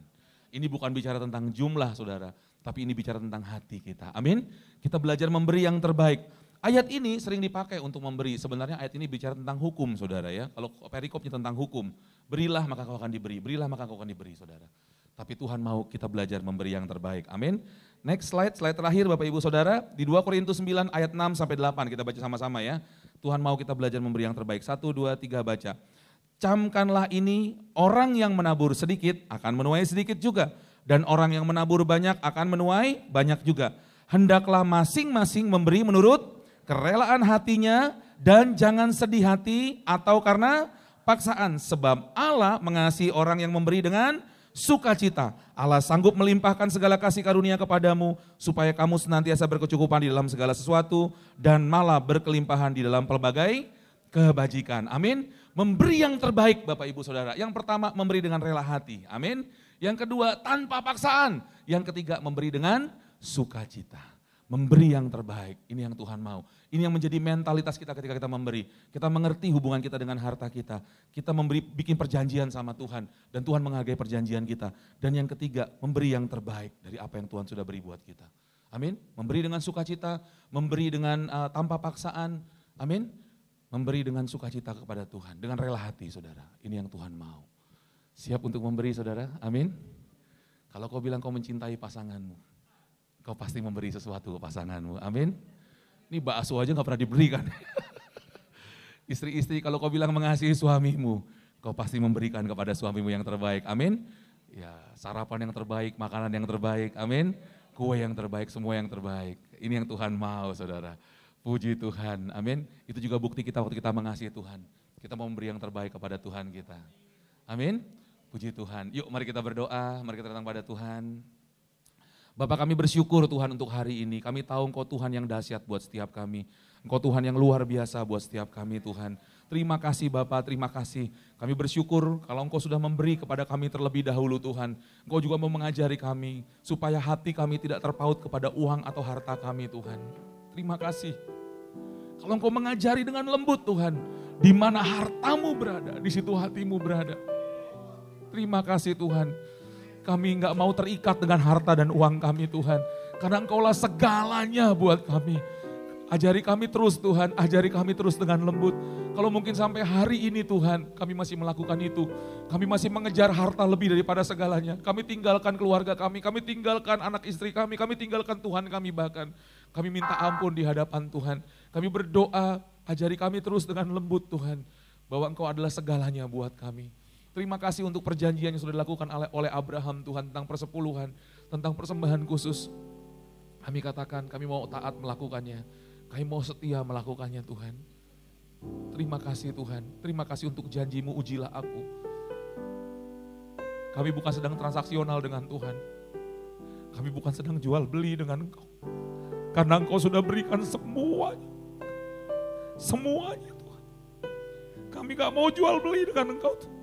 Ini bukan bicara tentang jumlah saudara, tapi ini bicara tentang hati kita. Amin. Kita belajar memberi yang terbaik. Ayat ini sering dipakai untuk memberi. Sebenarnya ayat ini bicara tentang hukum saudara ya. Kalau perikopnya tentang hukum. Berilah maka kau akan diberi, berilah maka kau akan diberi saudara. Tapi Tuhan mau kita belajar memberi yang terbaik. Amin. Next slide, slide terakhir Bapak Ibu Saudara. Di 2 Korintus 9 ayat 6 sampai 8 kita baca sama-sama ya. Tuhan mau kita belajar memberi yang terbaik. Satu, dua, tiga baca. Camkanlah ini, orang yang menabur sedikit akan menuai sedikit juga. Dan orang yang menabur banyak akan menuai banyak juga. Hendaklah masing-masing memberi menurut kerelaan hatinya dan jangan sedih hati atau karena paksaan. Sebab Allah mengasihi orang yang memberi dengan sukacita. Allah sanggup melimpahkan segala kasih karunia kepadamu supaya kamu senantiasa berkecukupan di dalam segala sesuatu dan malah berkelimpahan di dalam pelbagai kebajikan. Amin. Memberi yang terbaik Bapak Ibu Saudara. Yang pertama memberi dengan rela hati. Amin. Yang kedua tanpa paksaan. Yang ketiga memberi dengan sukacita. Memberi yang terbaik, ini yang Tuhan mau. Ini yang menjadi mentalitas kita ketika kita memberi. Kita mengerti hubungan kita dengan harta kita. Kita memberi, bikin perjanjian sama Tuhan. Dan Tuhan menghargai perjanjian kita. Dan yang ketiga, memberi yang terbaik dari apa yang Tuhan sudah beri buat kita. Amin. Memberi dengan sukacita, memberi dengan uh, tanpa paksaan. Amin. Memberi dengan sukacita kepada Tuhan. Dengan rela hati saudara. Ini yang Tuhan mau. Siap untuk memberi saudara? Amin. Kalau kau bilang kau mencintai pasanganmu, kau pasti memberi sesuatu ke pasanganmu. Amin. Ini bakso aja gak pernah diberikan. [LAUGHS] Istri-istri kalau kau bilang mengasihi suamimu, kau pasti memberikan kepada suamimu yang terbaik. Amin. Ya, sarapan yang terbaik, makanan yang terbaik. Amin. Kue yang terbaik, semua yang terbaik. Ini yang Tuhan mau, saudara. Puji Tuhan. Amin. Itu juga bukti kita waktu kita mengasihi Tuhan. Kita mau memberi yang terbaik kepada Tuhan kita. Amin. Puji Tuhan. Yuk mari kita berdoa, mari kita datang pada Tuhan. Bapak kami bersyukur Tuhan untuk hari ini. Kami tahu Engkau Tuhan yang dahsyat buat setiap kami. Engkau Tuhan yang luar biasa buat setiap kami Tuhan. Terima kasih Bapak, terima kasih. Kami bersyukur kalau Engkau sudah memberi kepada kami terlebih dahulu Tuhan. Engkau juga mau mengajari kami supaya hati kami tidak terpaut kepada uang atau harta kami Tuhan. Terima kasih. Kalau Engkau mengajari dengan lembut Tuhan, di mana hartamu berada, di situ hatimu berada. Terima kasih Tuhan. Kami nggak mau terikat dengan harta dan uang kami Tuhan. Karena engkaulah segalanya buat kami. Ajari kami terus Tuhan, ajari kami terus dengan lembut. Kalau mungkin sampai hari ini Tuhan, kami masih melakukan itu. Kami masih mengejar harta lebih daripada segalanya. Kami tinggalkan keluarga kami, kami tinggalkan anak istri kami, kami tinggalkan Tuhan kami bahkan. Kami minta ampun di hadapan Tuhan. Kami berdoa, ajari kami terus dengan lembut Tuhan. Bahwa Engkau adalah segalanya buat kami. Terima kasih untuk perjanjian yang sudah dilakukan oleh Abraham Tuhan tentang persepuluhan, tentang persembahan khusus. Kami katakan kami mau taat melakukannya. Kami mau setia melakukannya Tuhan. Terima kasih Tuhan. Terima kasih untuk janjimu ujilah aku. Kami bukan sedang transaksional dengan Tuhan. Kami bukan sedang jual beli dengan Engkau. Karena Engkau sudah berikan semuanya. Semuanya Tuhan. Kami gak mau jual beli dengan Engkau Tuhan.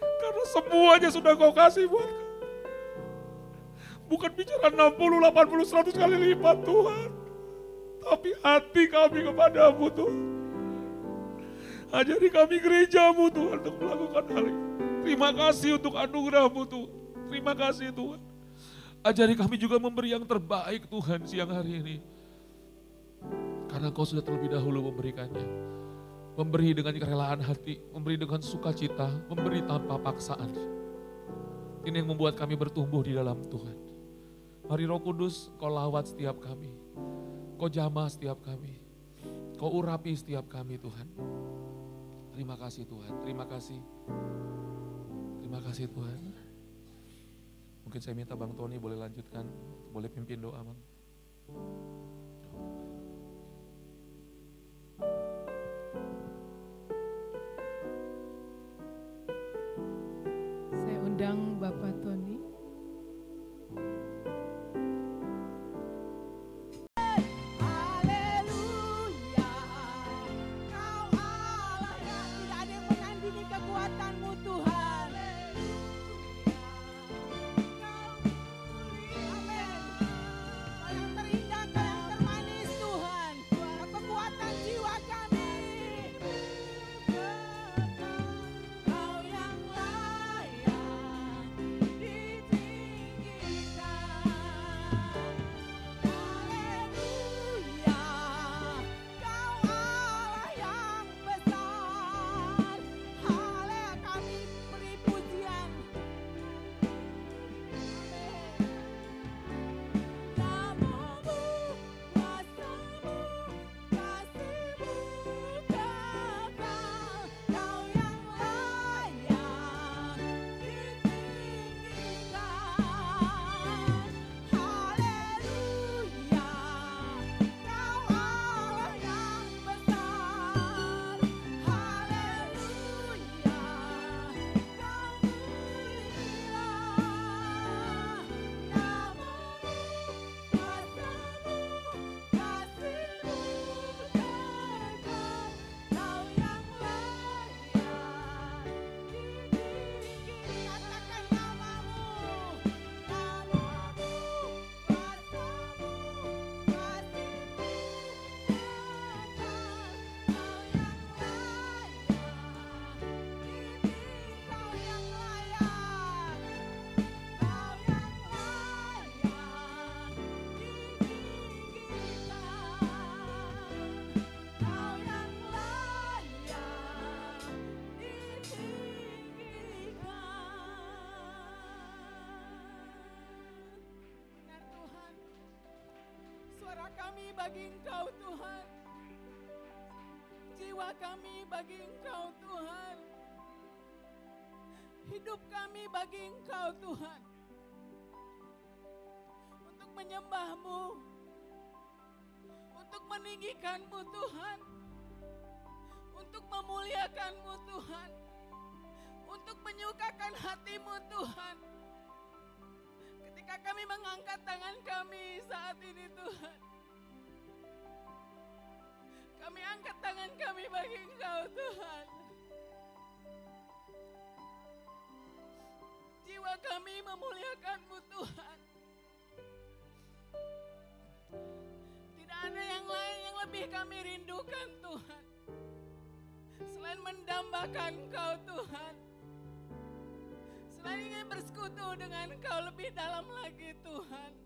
Karena semuanya sudah kau kasih buat kami. Bukan bicara 60, 80, 100 kali lipat Tuhan. Tapi hati kami kepadamu Tuhan. Ajari kami gerejamu Tuhan untuk melakukan hal ini. Terima kasih untuk anugerahmu Tuhan. Terima kasih Tuhan. Ajari kami juga memberi yang terbaik Tuhan siang hari ini. Karena kau sudah terlebih dahulu memberikannya. Memberi dengan kerelaan hati, memberi dengan sukacita, memberi tanpa paksaan. Ini yang membuat kami bertumbuh di dalam Tuhan. Mari roh kudus, kau lawat setiap kami. Kau jamah setiap kami. Kau urapi setiap kami Tuhan. Terima kasih Tuhan, terima kasih. Terima kasih Tuhan. Mungkin saya minta Bang Tony boleh lanjutkan, boleh pimpin doa Bang. Undang Bapak Tony. Bagi Engkau Tuhan. Jiwa kami bagi Engkau Tuhan. Hidup kami bagi Engkau Tuhan. Untuk menyembahmu. Untuk meninggikanmu Tuhan. Untuk memuliakanmu Tuhan. Untuk menyukakan hatimu Tuhan. Ketika kami mengangkat tangan kami saat ini Tuhan. Kami angkat tangan kami bagi Engkau Tuhan. Jiwa kami memuliakanmu Tuhan. Tidak ada yang lain yang lebih kami rindukan Tuhan. Selain mendambakan Engkau Tuhan. Selain ingin bersekutu dengan Engkau lebih dalam lagi Tuhan.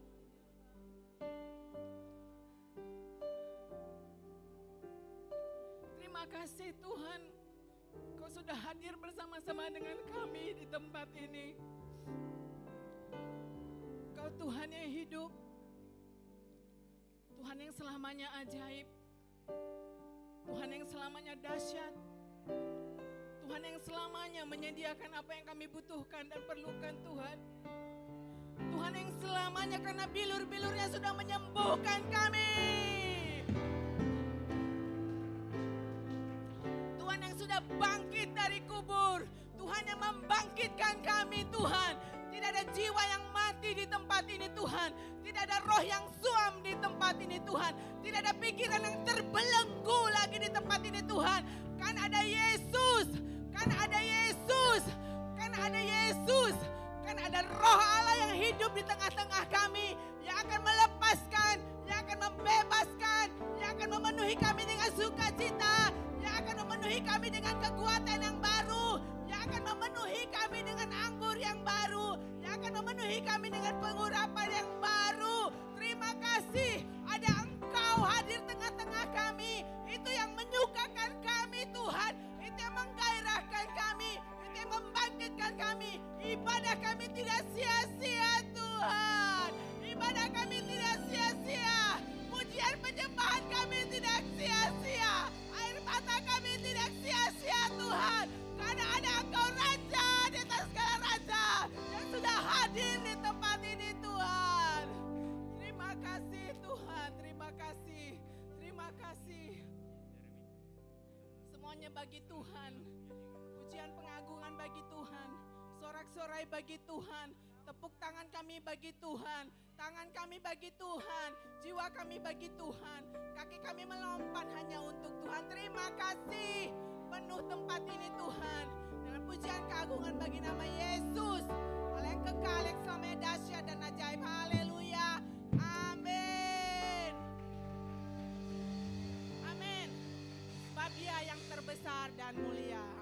Kasih Tuhan. Kau sudah hadir bersama-sama dengan kami di tempat ini. Kau Tuhan yang hidup. Tuhan yang selamanya ajaib. Tuhan yang selamanya dahsyat. Tuhan yang selamanya menyediakan apa yang kami butuhkan dan perlukan Tuhan. Tuhan yang selamanya karena bilur-bilurnya sudah menyembuhkan kami. Tuhan yang sudah bangkit dari kubur. Tuhan yang membangkitkan kami Tuhan. Tidak ada jiwa yang mati di tempat ini Tuhan. Tidak ada roh yang suam di tempat ini Tuhan. Tidak ada pikiran yang terbelenggu lagi di tempat ini Tuhan. Kan ada Yesus. Kan ada Yesus. Kan ada Yesus. Kan ada roh Allah yang hidup di tengah-tengah kami. Yang akan melepaskan. Yang akan membebaskan. Yang akan memenuhi kami dengan sukacita. Akan memenuhi kami dengan kekuatan yang baru. Yang akan memenuhi kami dengan anggur yang baru. Yang akan memenuhi kami dengan pengurapan yang baru. Terima kasih ada engkau hadir tengah-tengah kami. Itu yang menyukakan kami Tuhan. Itu yang menggairahkan kami. Itu yang membangkitkan kami. Ibadah kami tidak sia-sia Tuhan. Ibadah kami tidak sia-sia. Pujian penyembahan kami tidak sia-sia. Mata kami tidak sia-sia Tuhan. Karena ada engkau Raja di atas segala Raja. Yang sudah hadir di tempat ini Tuhan. Terima kasih Tuhan. Terima kasih. Terima kasih. Semuanya bagi Tuhan. Pujian pengagungan bagi Tuhan. Sorak-sorai bagi Tuhan. Tepuk tangan kami bagi Tuhan. Tangan kami bagi Tuhan. Jiwa kami bagi Tuhan. Kaki kami melompat hanya untuk Tuhan. Terima kasih. Penuh tempat ini Tuhan. Dengan pujian keagungan bagi nama Yesus. Yang kekal, yang selamanya dahsyat dan ajaib. Haleluya. Amin. Amin. Sebab yang terbesar dan mulia.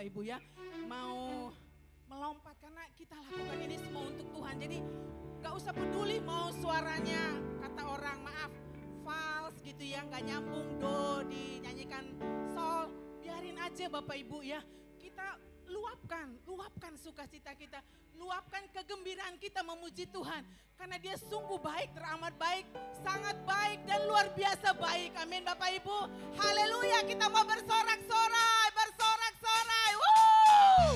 Bapak Ibu ya. Mau melompat karena kita lakukan ini semua untuk Tuhan. Jadi gak usah peduli mau suaranya kata orang maaf fals gitu ya nggak nyambung do dinyanyikan sol biarin aja Bapak Ibu ya kita luapkan luapkan sukacita kita luapkan kegembiraan kita memuji Tuhan. Karena dia sungguh baik teramat baik sangat baik dan luar biasa baik. Amin Bapak Ibu. Haleluya kita mau bersorak-sorai bersorak-sorai. Woo!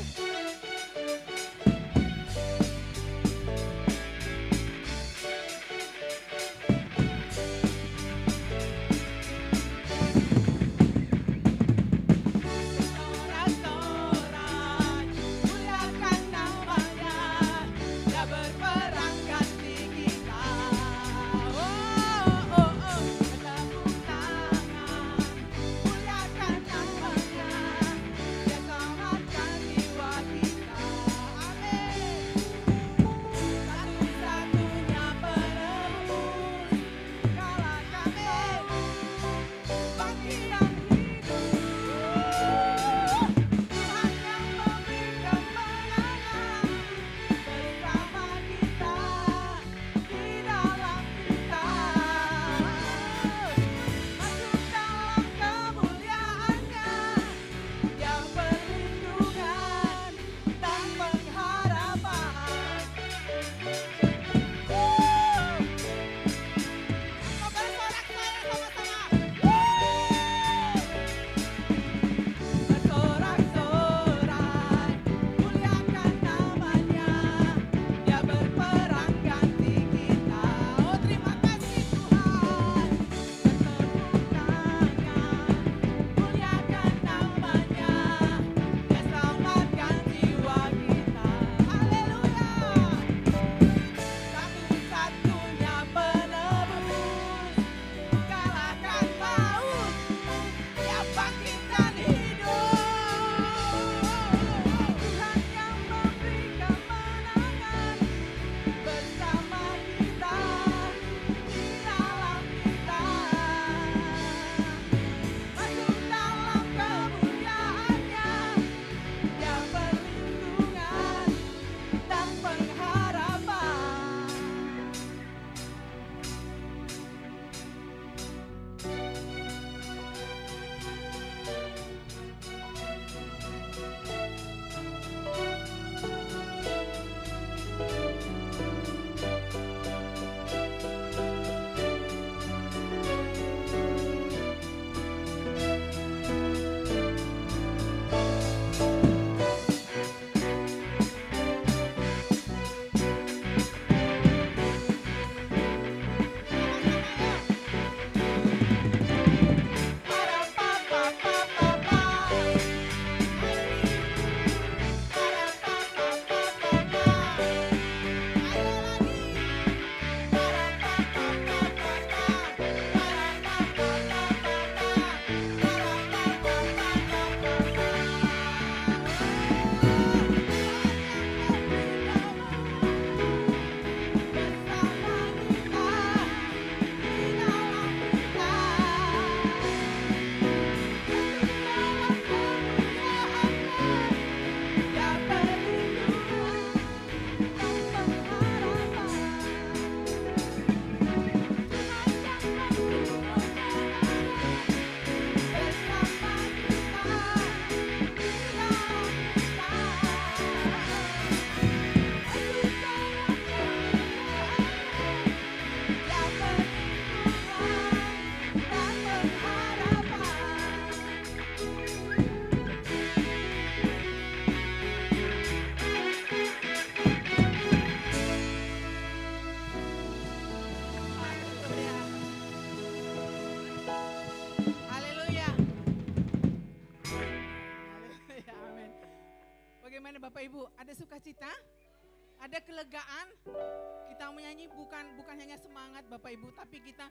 Menyanyi bukan bukan hanya semangat Bapak Ibu, tapi kita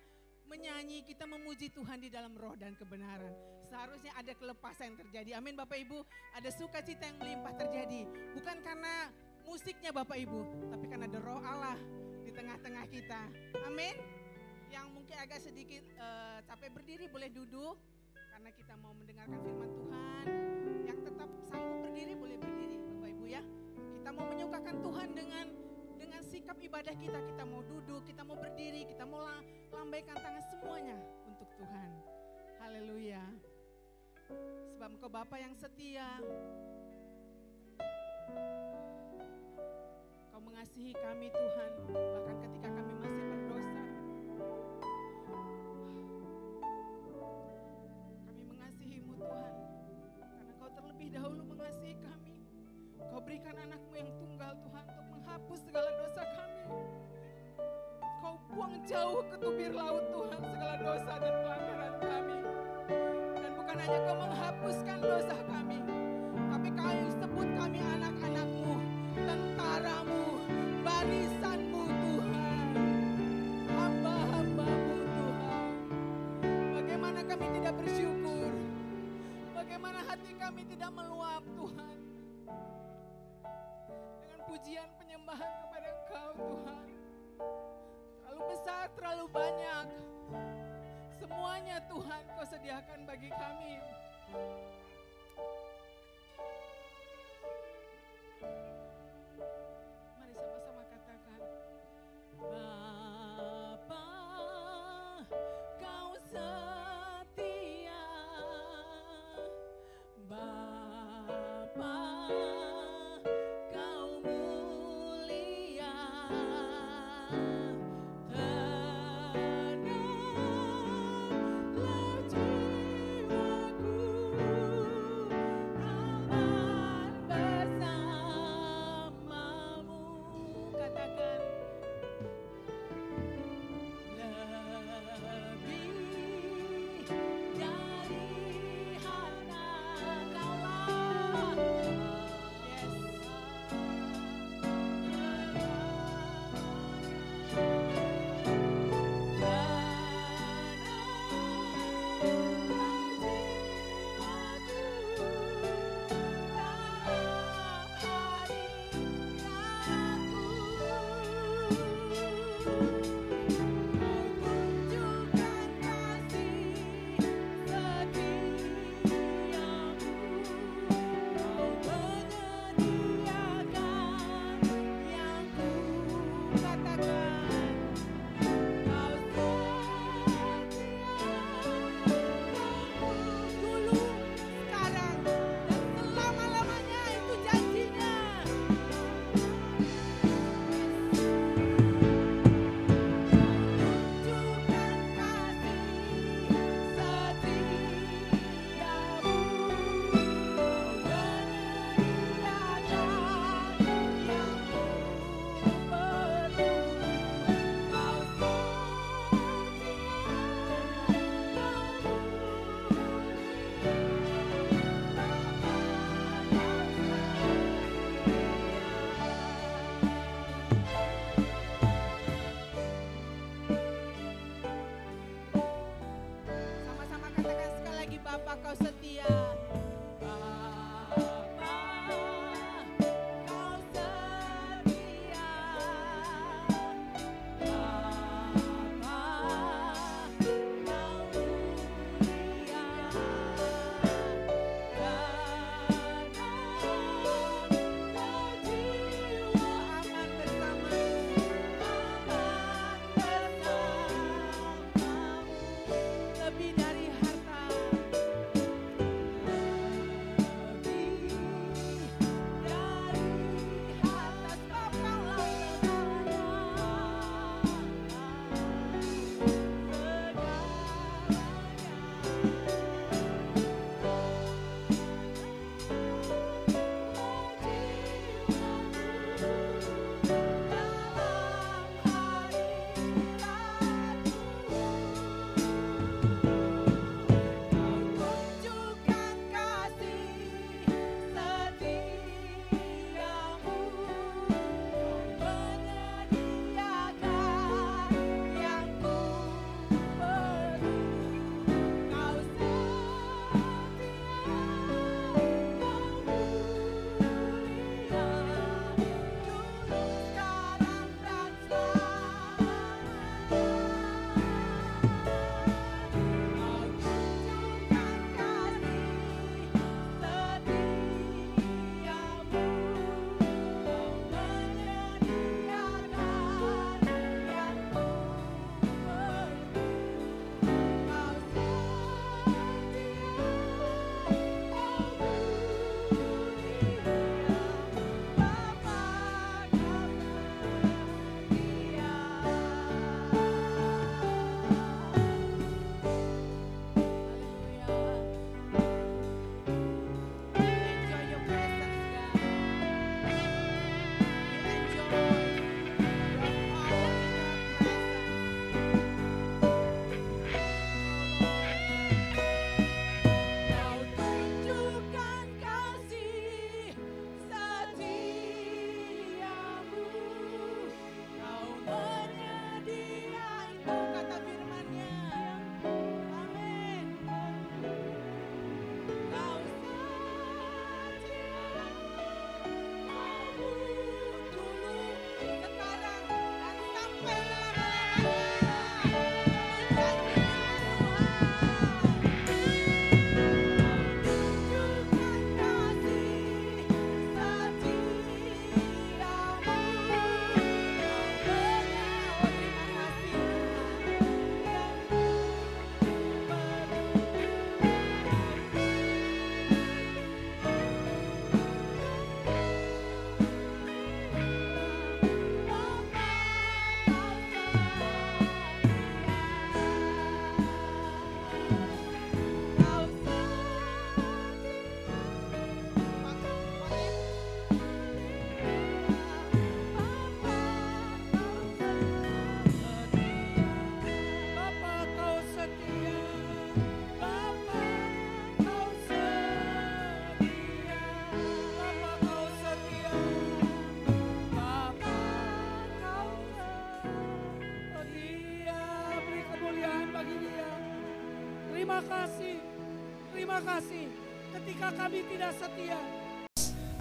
menyanyi, kita memuji Tuhan di dalam roh dan kebenaran. Seharusnya ada kelepasan yang terjadi. Amin Bapak Ibu. Ada sukacita yang melimpah terjadi. Bukan karena musiknya Bapak Ibu, tapi karena ada roh Allah di tengah-tengah kita. Amin. Yang mungkin agak sedikit eh, capek berdiri boleh duduk. Karena kita mau mendengarkan firman Tuhan, yang tetap sanggup berdiri boleh berdiri Bapak Ibu ya. Kita mau menyukakan Tuhan dengan sikap ibadah kita, kita mau duduk, kita mau berdiri, kita mau lambaikan tangan semuanya untuk Tuhan. Haleluya. Sebab engkau Bapa yang setia, Kau mengasihi kami Tuhan, bahkan ketika kami masih berdosa. Kami mengasihimu Tuhan, karena Kau terlebih dahulu mengasihi kami. Kau berikan anakmu yang tunggal Tuhan menghapus segala dosa kami. Kau buang jauh ke tubir laut Tuhan segala dosa dan pelanggaran kami. Dan bukan hanya Kau menghapuskan dosa kami, tapi Kau sebut kami anak-anakmu, tentaramu, barisanmu Tuhan. Hamba-hambamu Tuhan. Bagaimana kami tidak bersyukur. Bagaimana hati kami tidak meluap Tuhan. Pujian penyembahan kepada Engkau Tuhan. Terlalu besar, terlalu banyak. Semuanya Tuhan kau sediakan bagi kami.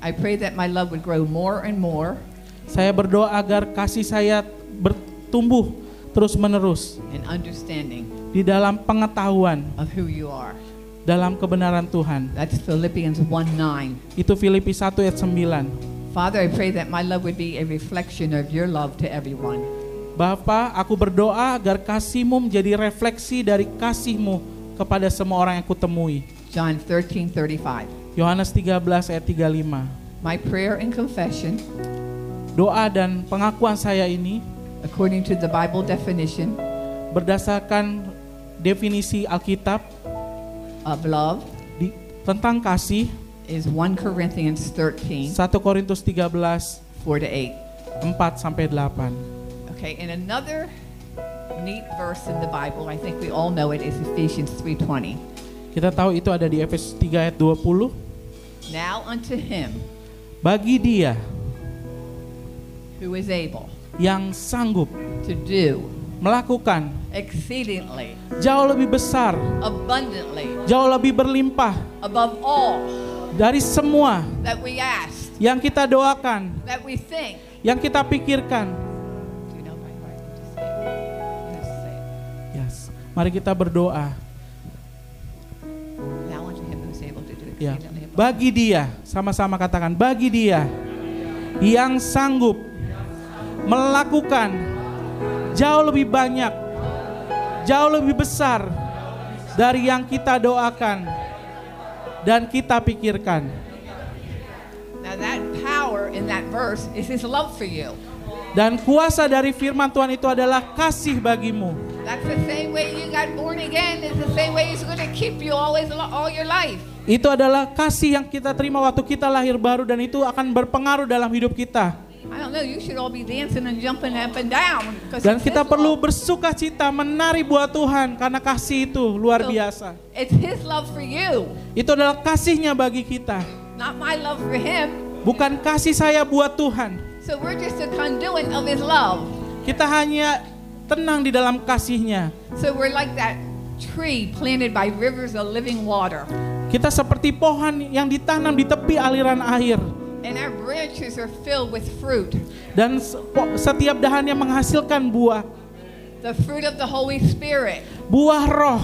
I pray that my love would grow more and more Saya berdoa agar kasih saya bertumbuh terus-menerus in understanding di dalam pengetahuan of who you are. dalam kebenaran Tuhan. That's Philippians 1 9. Itu Filipi 1 ayat 9. Father, I pray that my love would be a reflection of your love to everyone. Bapa, aku berdoa agar kasihmu menjadi refleksi dari kasihmu kepada semua orang yang kutemui. John 13 35. Yohanes 13 ayat 35. My prayer and confession, Doa dan pengakuan saya ini according to the Bible definition berdasarkan definisi Alkitab of love, di, tentang kasih is 1 Corinthians 13 1 Korintus 13 4 to 8. 4 sampai 8. Okay, and another neat verse in the Bible, I think we all know it, is Ephesians 3:20. Kita tahu itu ada di Efesus 3 ayat 20. Now unto him Bagi dia who is able yang sanggup to do melakukan exceedingly, jauh lebih besar, abundantly, jauh lebih berlimpah above all dari semua that we ask, yang kita doakan, that we think. yang kita pikirkan. Yes. Mari kita berdoa. Ya. Bagi dia, sama-sama katakan, bagi dia yang sanggup melakukan jauh lebih banyak, jauh lebih besar dari yang kita doakan dan kita pikirkan. Now that power in that verse is his love for you. Dan kuasa dari firman Tuhan itu adalah kasih bagimu. That's the same way you got born again. It's the same way he's going to keep you always all your life. Itu adalah kasih yang kita terima waktu kita lahir baru dan itu akan berpengaruh dalam hidup kita. Dan kita perlu bersuka cita menari buat Tuhan karena kasih itu luar biasa. Itu adalah kasihnya bagi kita. Bukan kasih saya buat Tuhan. Kita hanya tenang di dalam kasihnya. So we're like that tree planted by rivers of living water. Kita seperti pohon yang ditanam di tepi aliran air. And our branches are filled with fruit. Dan setiap dahannya menghasilkan buah. The fruit of the Holy Spirit. Buah roh.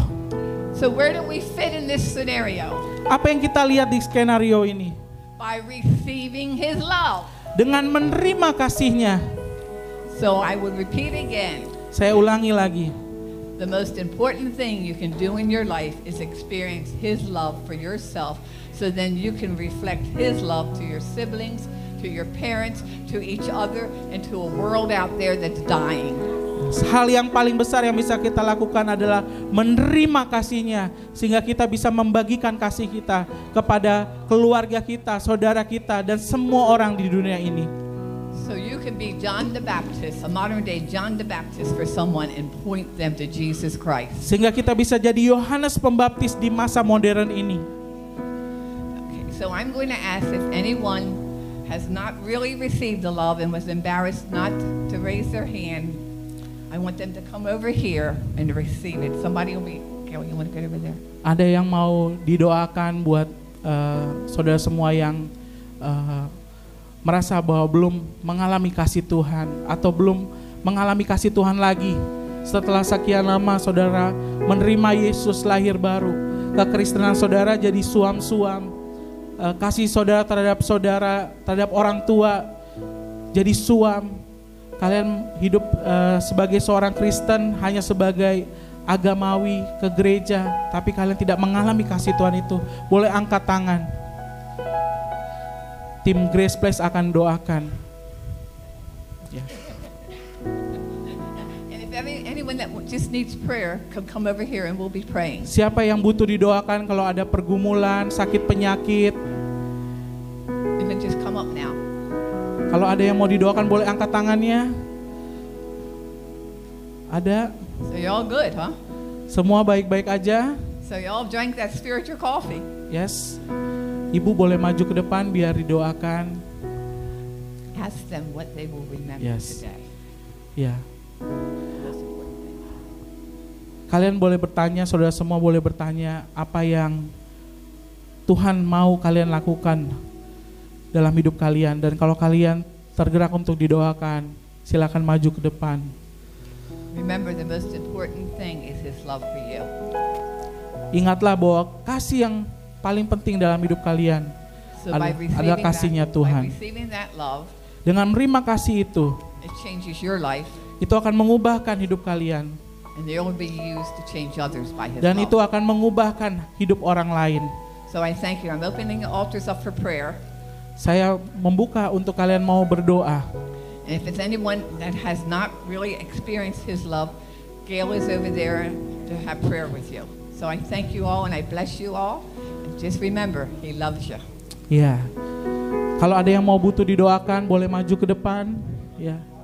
So where do we fit in this scenario? Apa yang kita lihat di skenario ini? By receiving his love. Dengan menerima kasihnya. So I will repeat again. Saya ulangi lagi. The most important thing you can do in your life is experience His love for yourself so then you can reflect His love to your siblings, to your parents, to each other, and to a world out there that's dying. Hal yang paling besar yang bisa kita lakukan adalah menerima kasihnya sehingga kita bisa membagikan kasih kita kepada keluarga kita, saudara kita dan semua orang di dunia ini. So you can be John the Baptist, a modern day John the Baptist for someone and point them to Jesus Christ. Sehingga kita bisa jadi Yohanes Pembaptis di masa modern ini. Okay, so I'm going to ask if anyone has not really received the love and was embarrassed not to raise their hand. I want them to come over here and receive it. Somebody will be, Carol, you want to go over there? Ada yang mau didoakan buat eh, saudara semua yang eh, merasa bahwa belum mengalami kasih Tuhan atau belum mengalami kasih Tuhan lagi. Setelah sekian lama saudara menerima Yesus lahir baru, kekristenan saudara jadi suam-suam. Eh, kasih saudara terhadap saudara, terhadap orang tua jadi suam. Kalian hidup eh, sebagai seorang Kristen hanya sebagai agamawi ke gereja, tapi kalian tidak mengalami kasih Tuhan itu. Boleh angkat tangan. Tim Grace Place akan doakan. Ya. And if any, anyone that just needs prayer, come, come over here and we'll be praying. Siapa yang butuh didoakan kalau ada pergumulan, sakit penyakit, And then just come up now. kalau ada yang mau didoakan boleh angkat tangannya. Ada? So y'all good, huh? Semua baik-baik aja? So drank that spiritual coffee. Yes. Ibu boleh maju ke depan biar didoakan. Ask them what they will remember Yes. today. Ya. Thing. kalian boleh bertanya, saudara semua boleh bertanya apa yang Tuhan mau kalian lakukan dalam hidup kalian dan kalau kalian tergerak untuk didoakan, silakan maju ke depan. Remember, the most important thing is His love for you. Ingatlah bahwa kasih yang paling penting dalam hidup kalian So by Ad- receiving, adalah kasihnya that, Tuhan. love, Dengan menerima kasih itu, life, itu akan mengubahkan hidup kalian and will be used to change others by His dan love. itu akan mengubahkan hidup orang lain. So I thank you. I'm opening the altars up for prayer. Saya membuka untuk kalian mau berdoa. And if it's anyone that has not really experienced His love, Gail is over there to have prayer with you. So I thank you all and I bless you all. Just remember, He loves you. Ya. Kalau ada yang mau butuh didoakan, boleh maju ke depan. Ya. We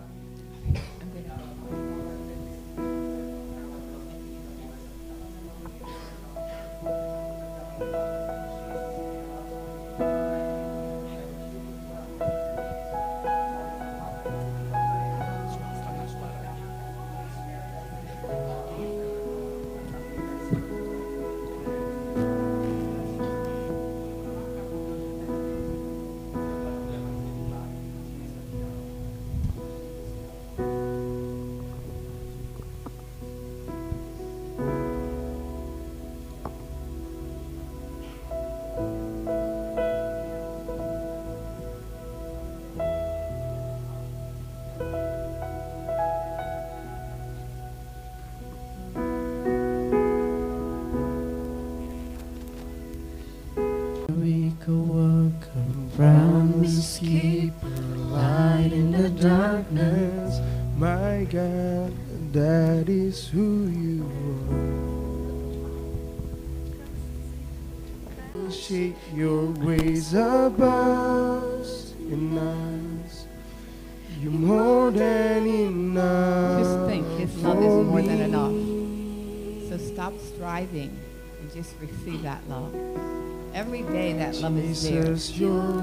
is there.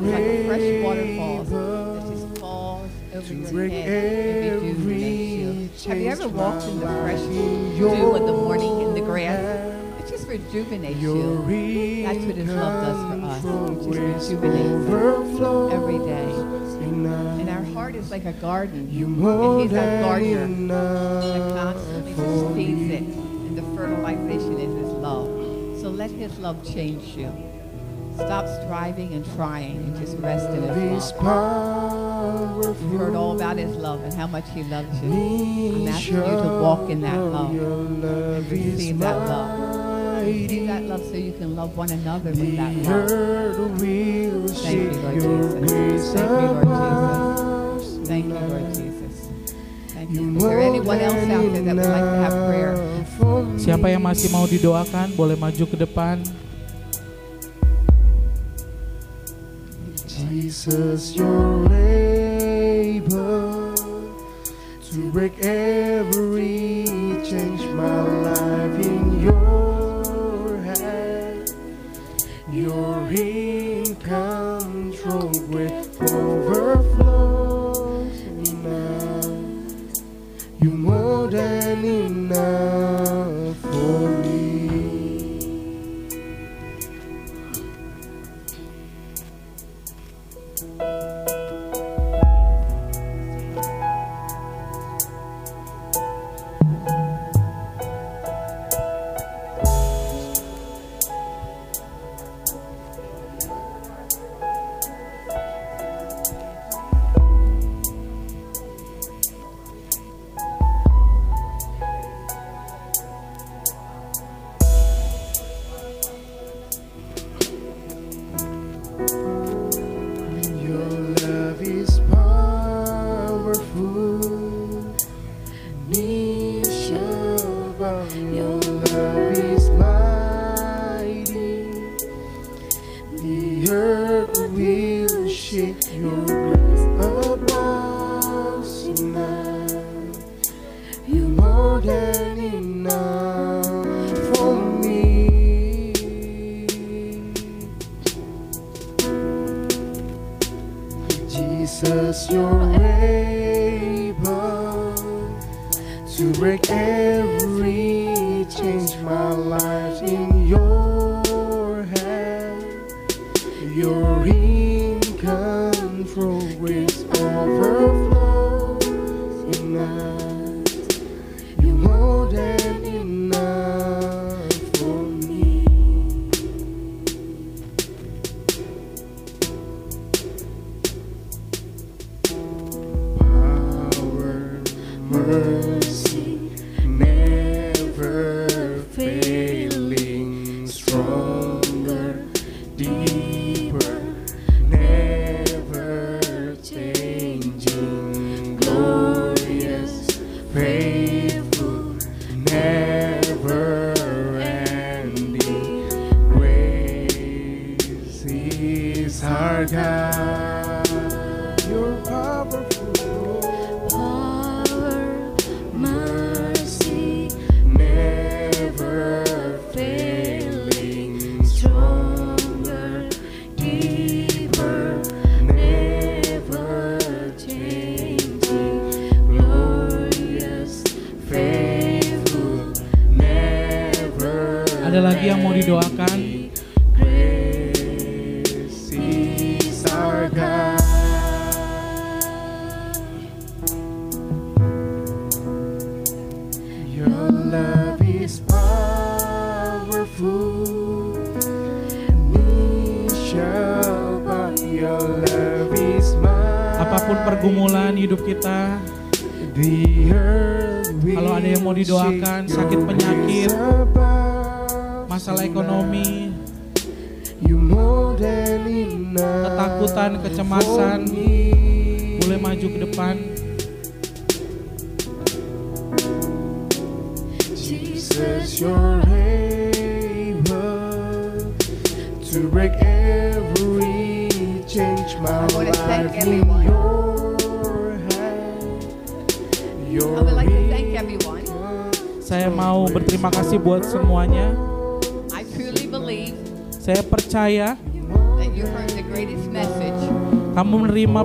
Like fresh waterfall that just falls over your head and rejuvenates every you. Have you ever walked in the fresh dew in the morning in the grass? It just rejuvenates you. That's what His love does for us. It just rejuvenates us every day. And our heart is like a garden. And He's our gardener that constantly feeds it. And the fertilization is His love. So let His love change you. Stop striving and trying and just rest in His This love. powerful You heard all about His love and how much He loves you. I'm asking you to walk in that love love and receive that love. Receive that love so you can love one another with that love. earth will Thank you, Lord Jesus. Thank you, Lord above Thank you, Lord. Jesus. Thank You you. Is there anyone else out there that would like to have prayer? Siapa yang masih mau didoakan, boleh maju ke depan. Jesus, you're able to break every change my life in your hand. You're in control with overflows now. You're more than enough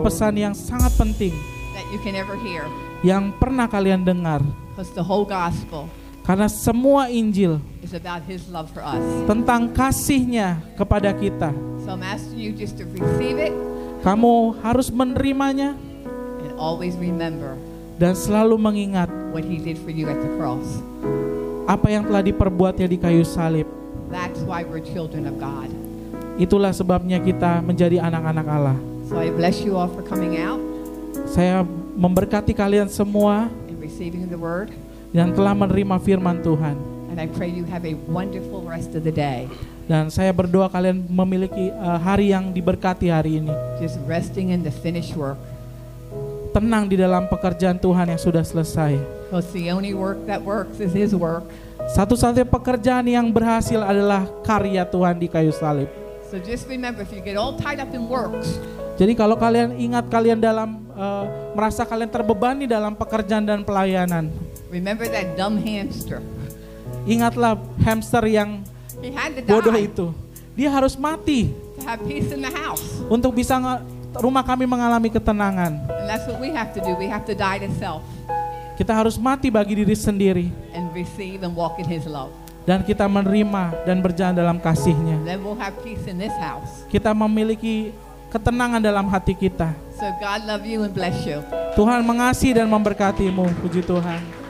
pesan yang sangat penting that you can ever hear. yang pernah kalian dengar. The whole gospel Karena semua Injil is about his love for us. tentang kasihnya kepada kita. So I'm asking you just to receive it Kamu harus menerimanya and always remember dan selalu mengingat what he did for you at the cross. apa yang telah diperbuatnya di kayu salib. That's why we're children of God. Itulah sebabnya kita menjadi anak-anak Allah. So I bless you all for coming out Saya memberkati kalian semua and receiving the word. yang telah menerima firman Tuhan. And I pray you have a wonderful rest of the day. Dan saya berdoa kalian memiliki uh, hari yang diberkati hari ini. Just resting in the finished work. Tenang di dalam pekerjaan Tuhan yang sudah selesai. Because the only work that works is his work. Satu-satunya pekerjaan yang berhasil adalah karya Tuhan di kayu salib. So just remember, if you get all tied up in works, Jadi kalau kalian ingat kalian dalam uh, merasa kalian terbebani dalam pekerjaan dan pelayanan, remember that dumb hamster. ingatlah hamster yang bodoh itu. Dia harus mati to have peace in the house. untuk bisa rumah kami mengalami ketenangan. And that's what we have to do. We have to die to self Kita harus mati bagi diri sendiri and receive and walk in his love. dan kita menerima dan berjalan dalam kasihnya. We'll have peace in this house. Kita memiliki ketenangan dalam hati kita. So God love you and bless you. Tuhan mengasihi dan memberkatimu. Puji Tuhan.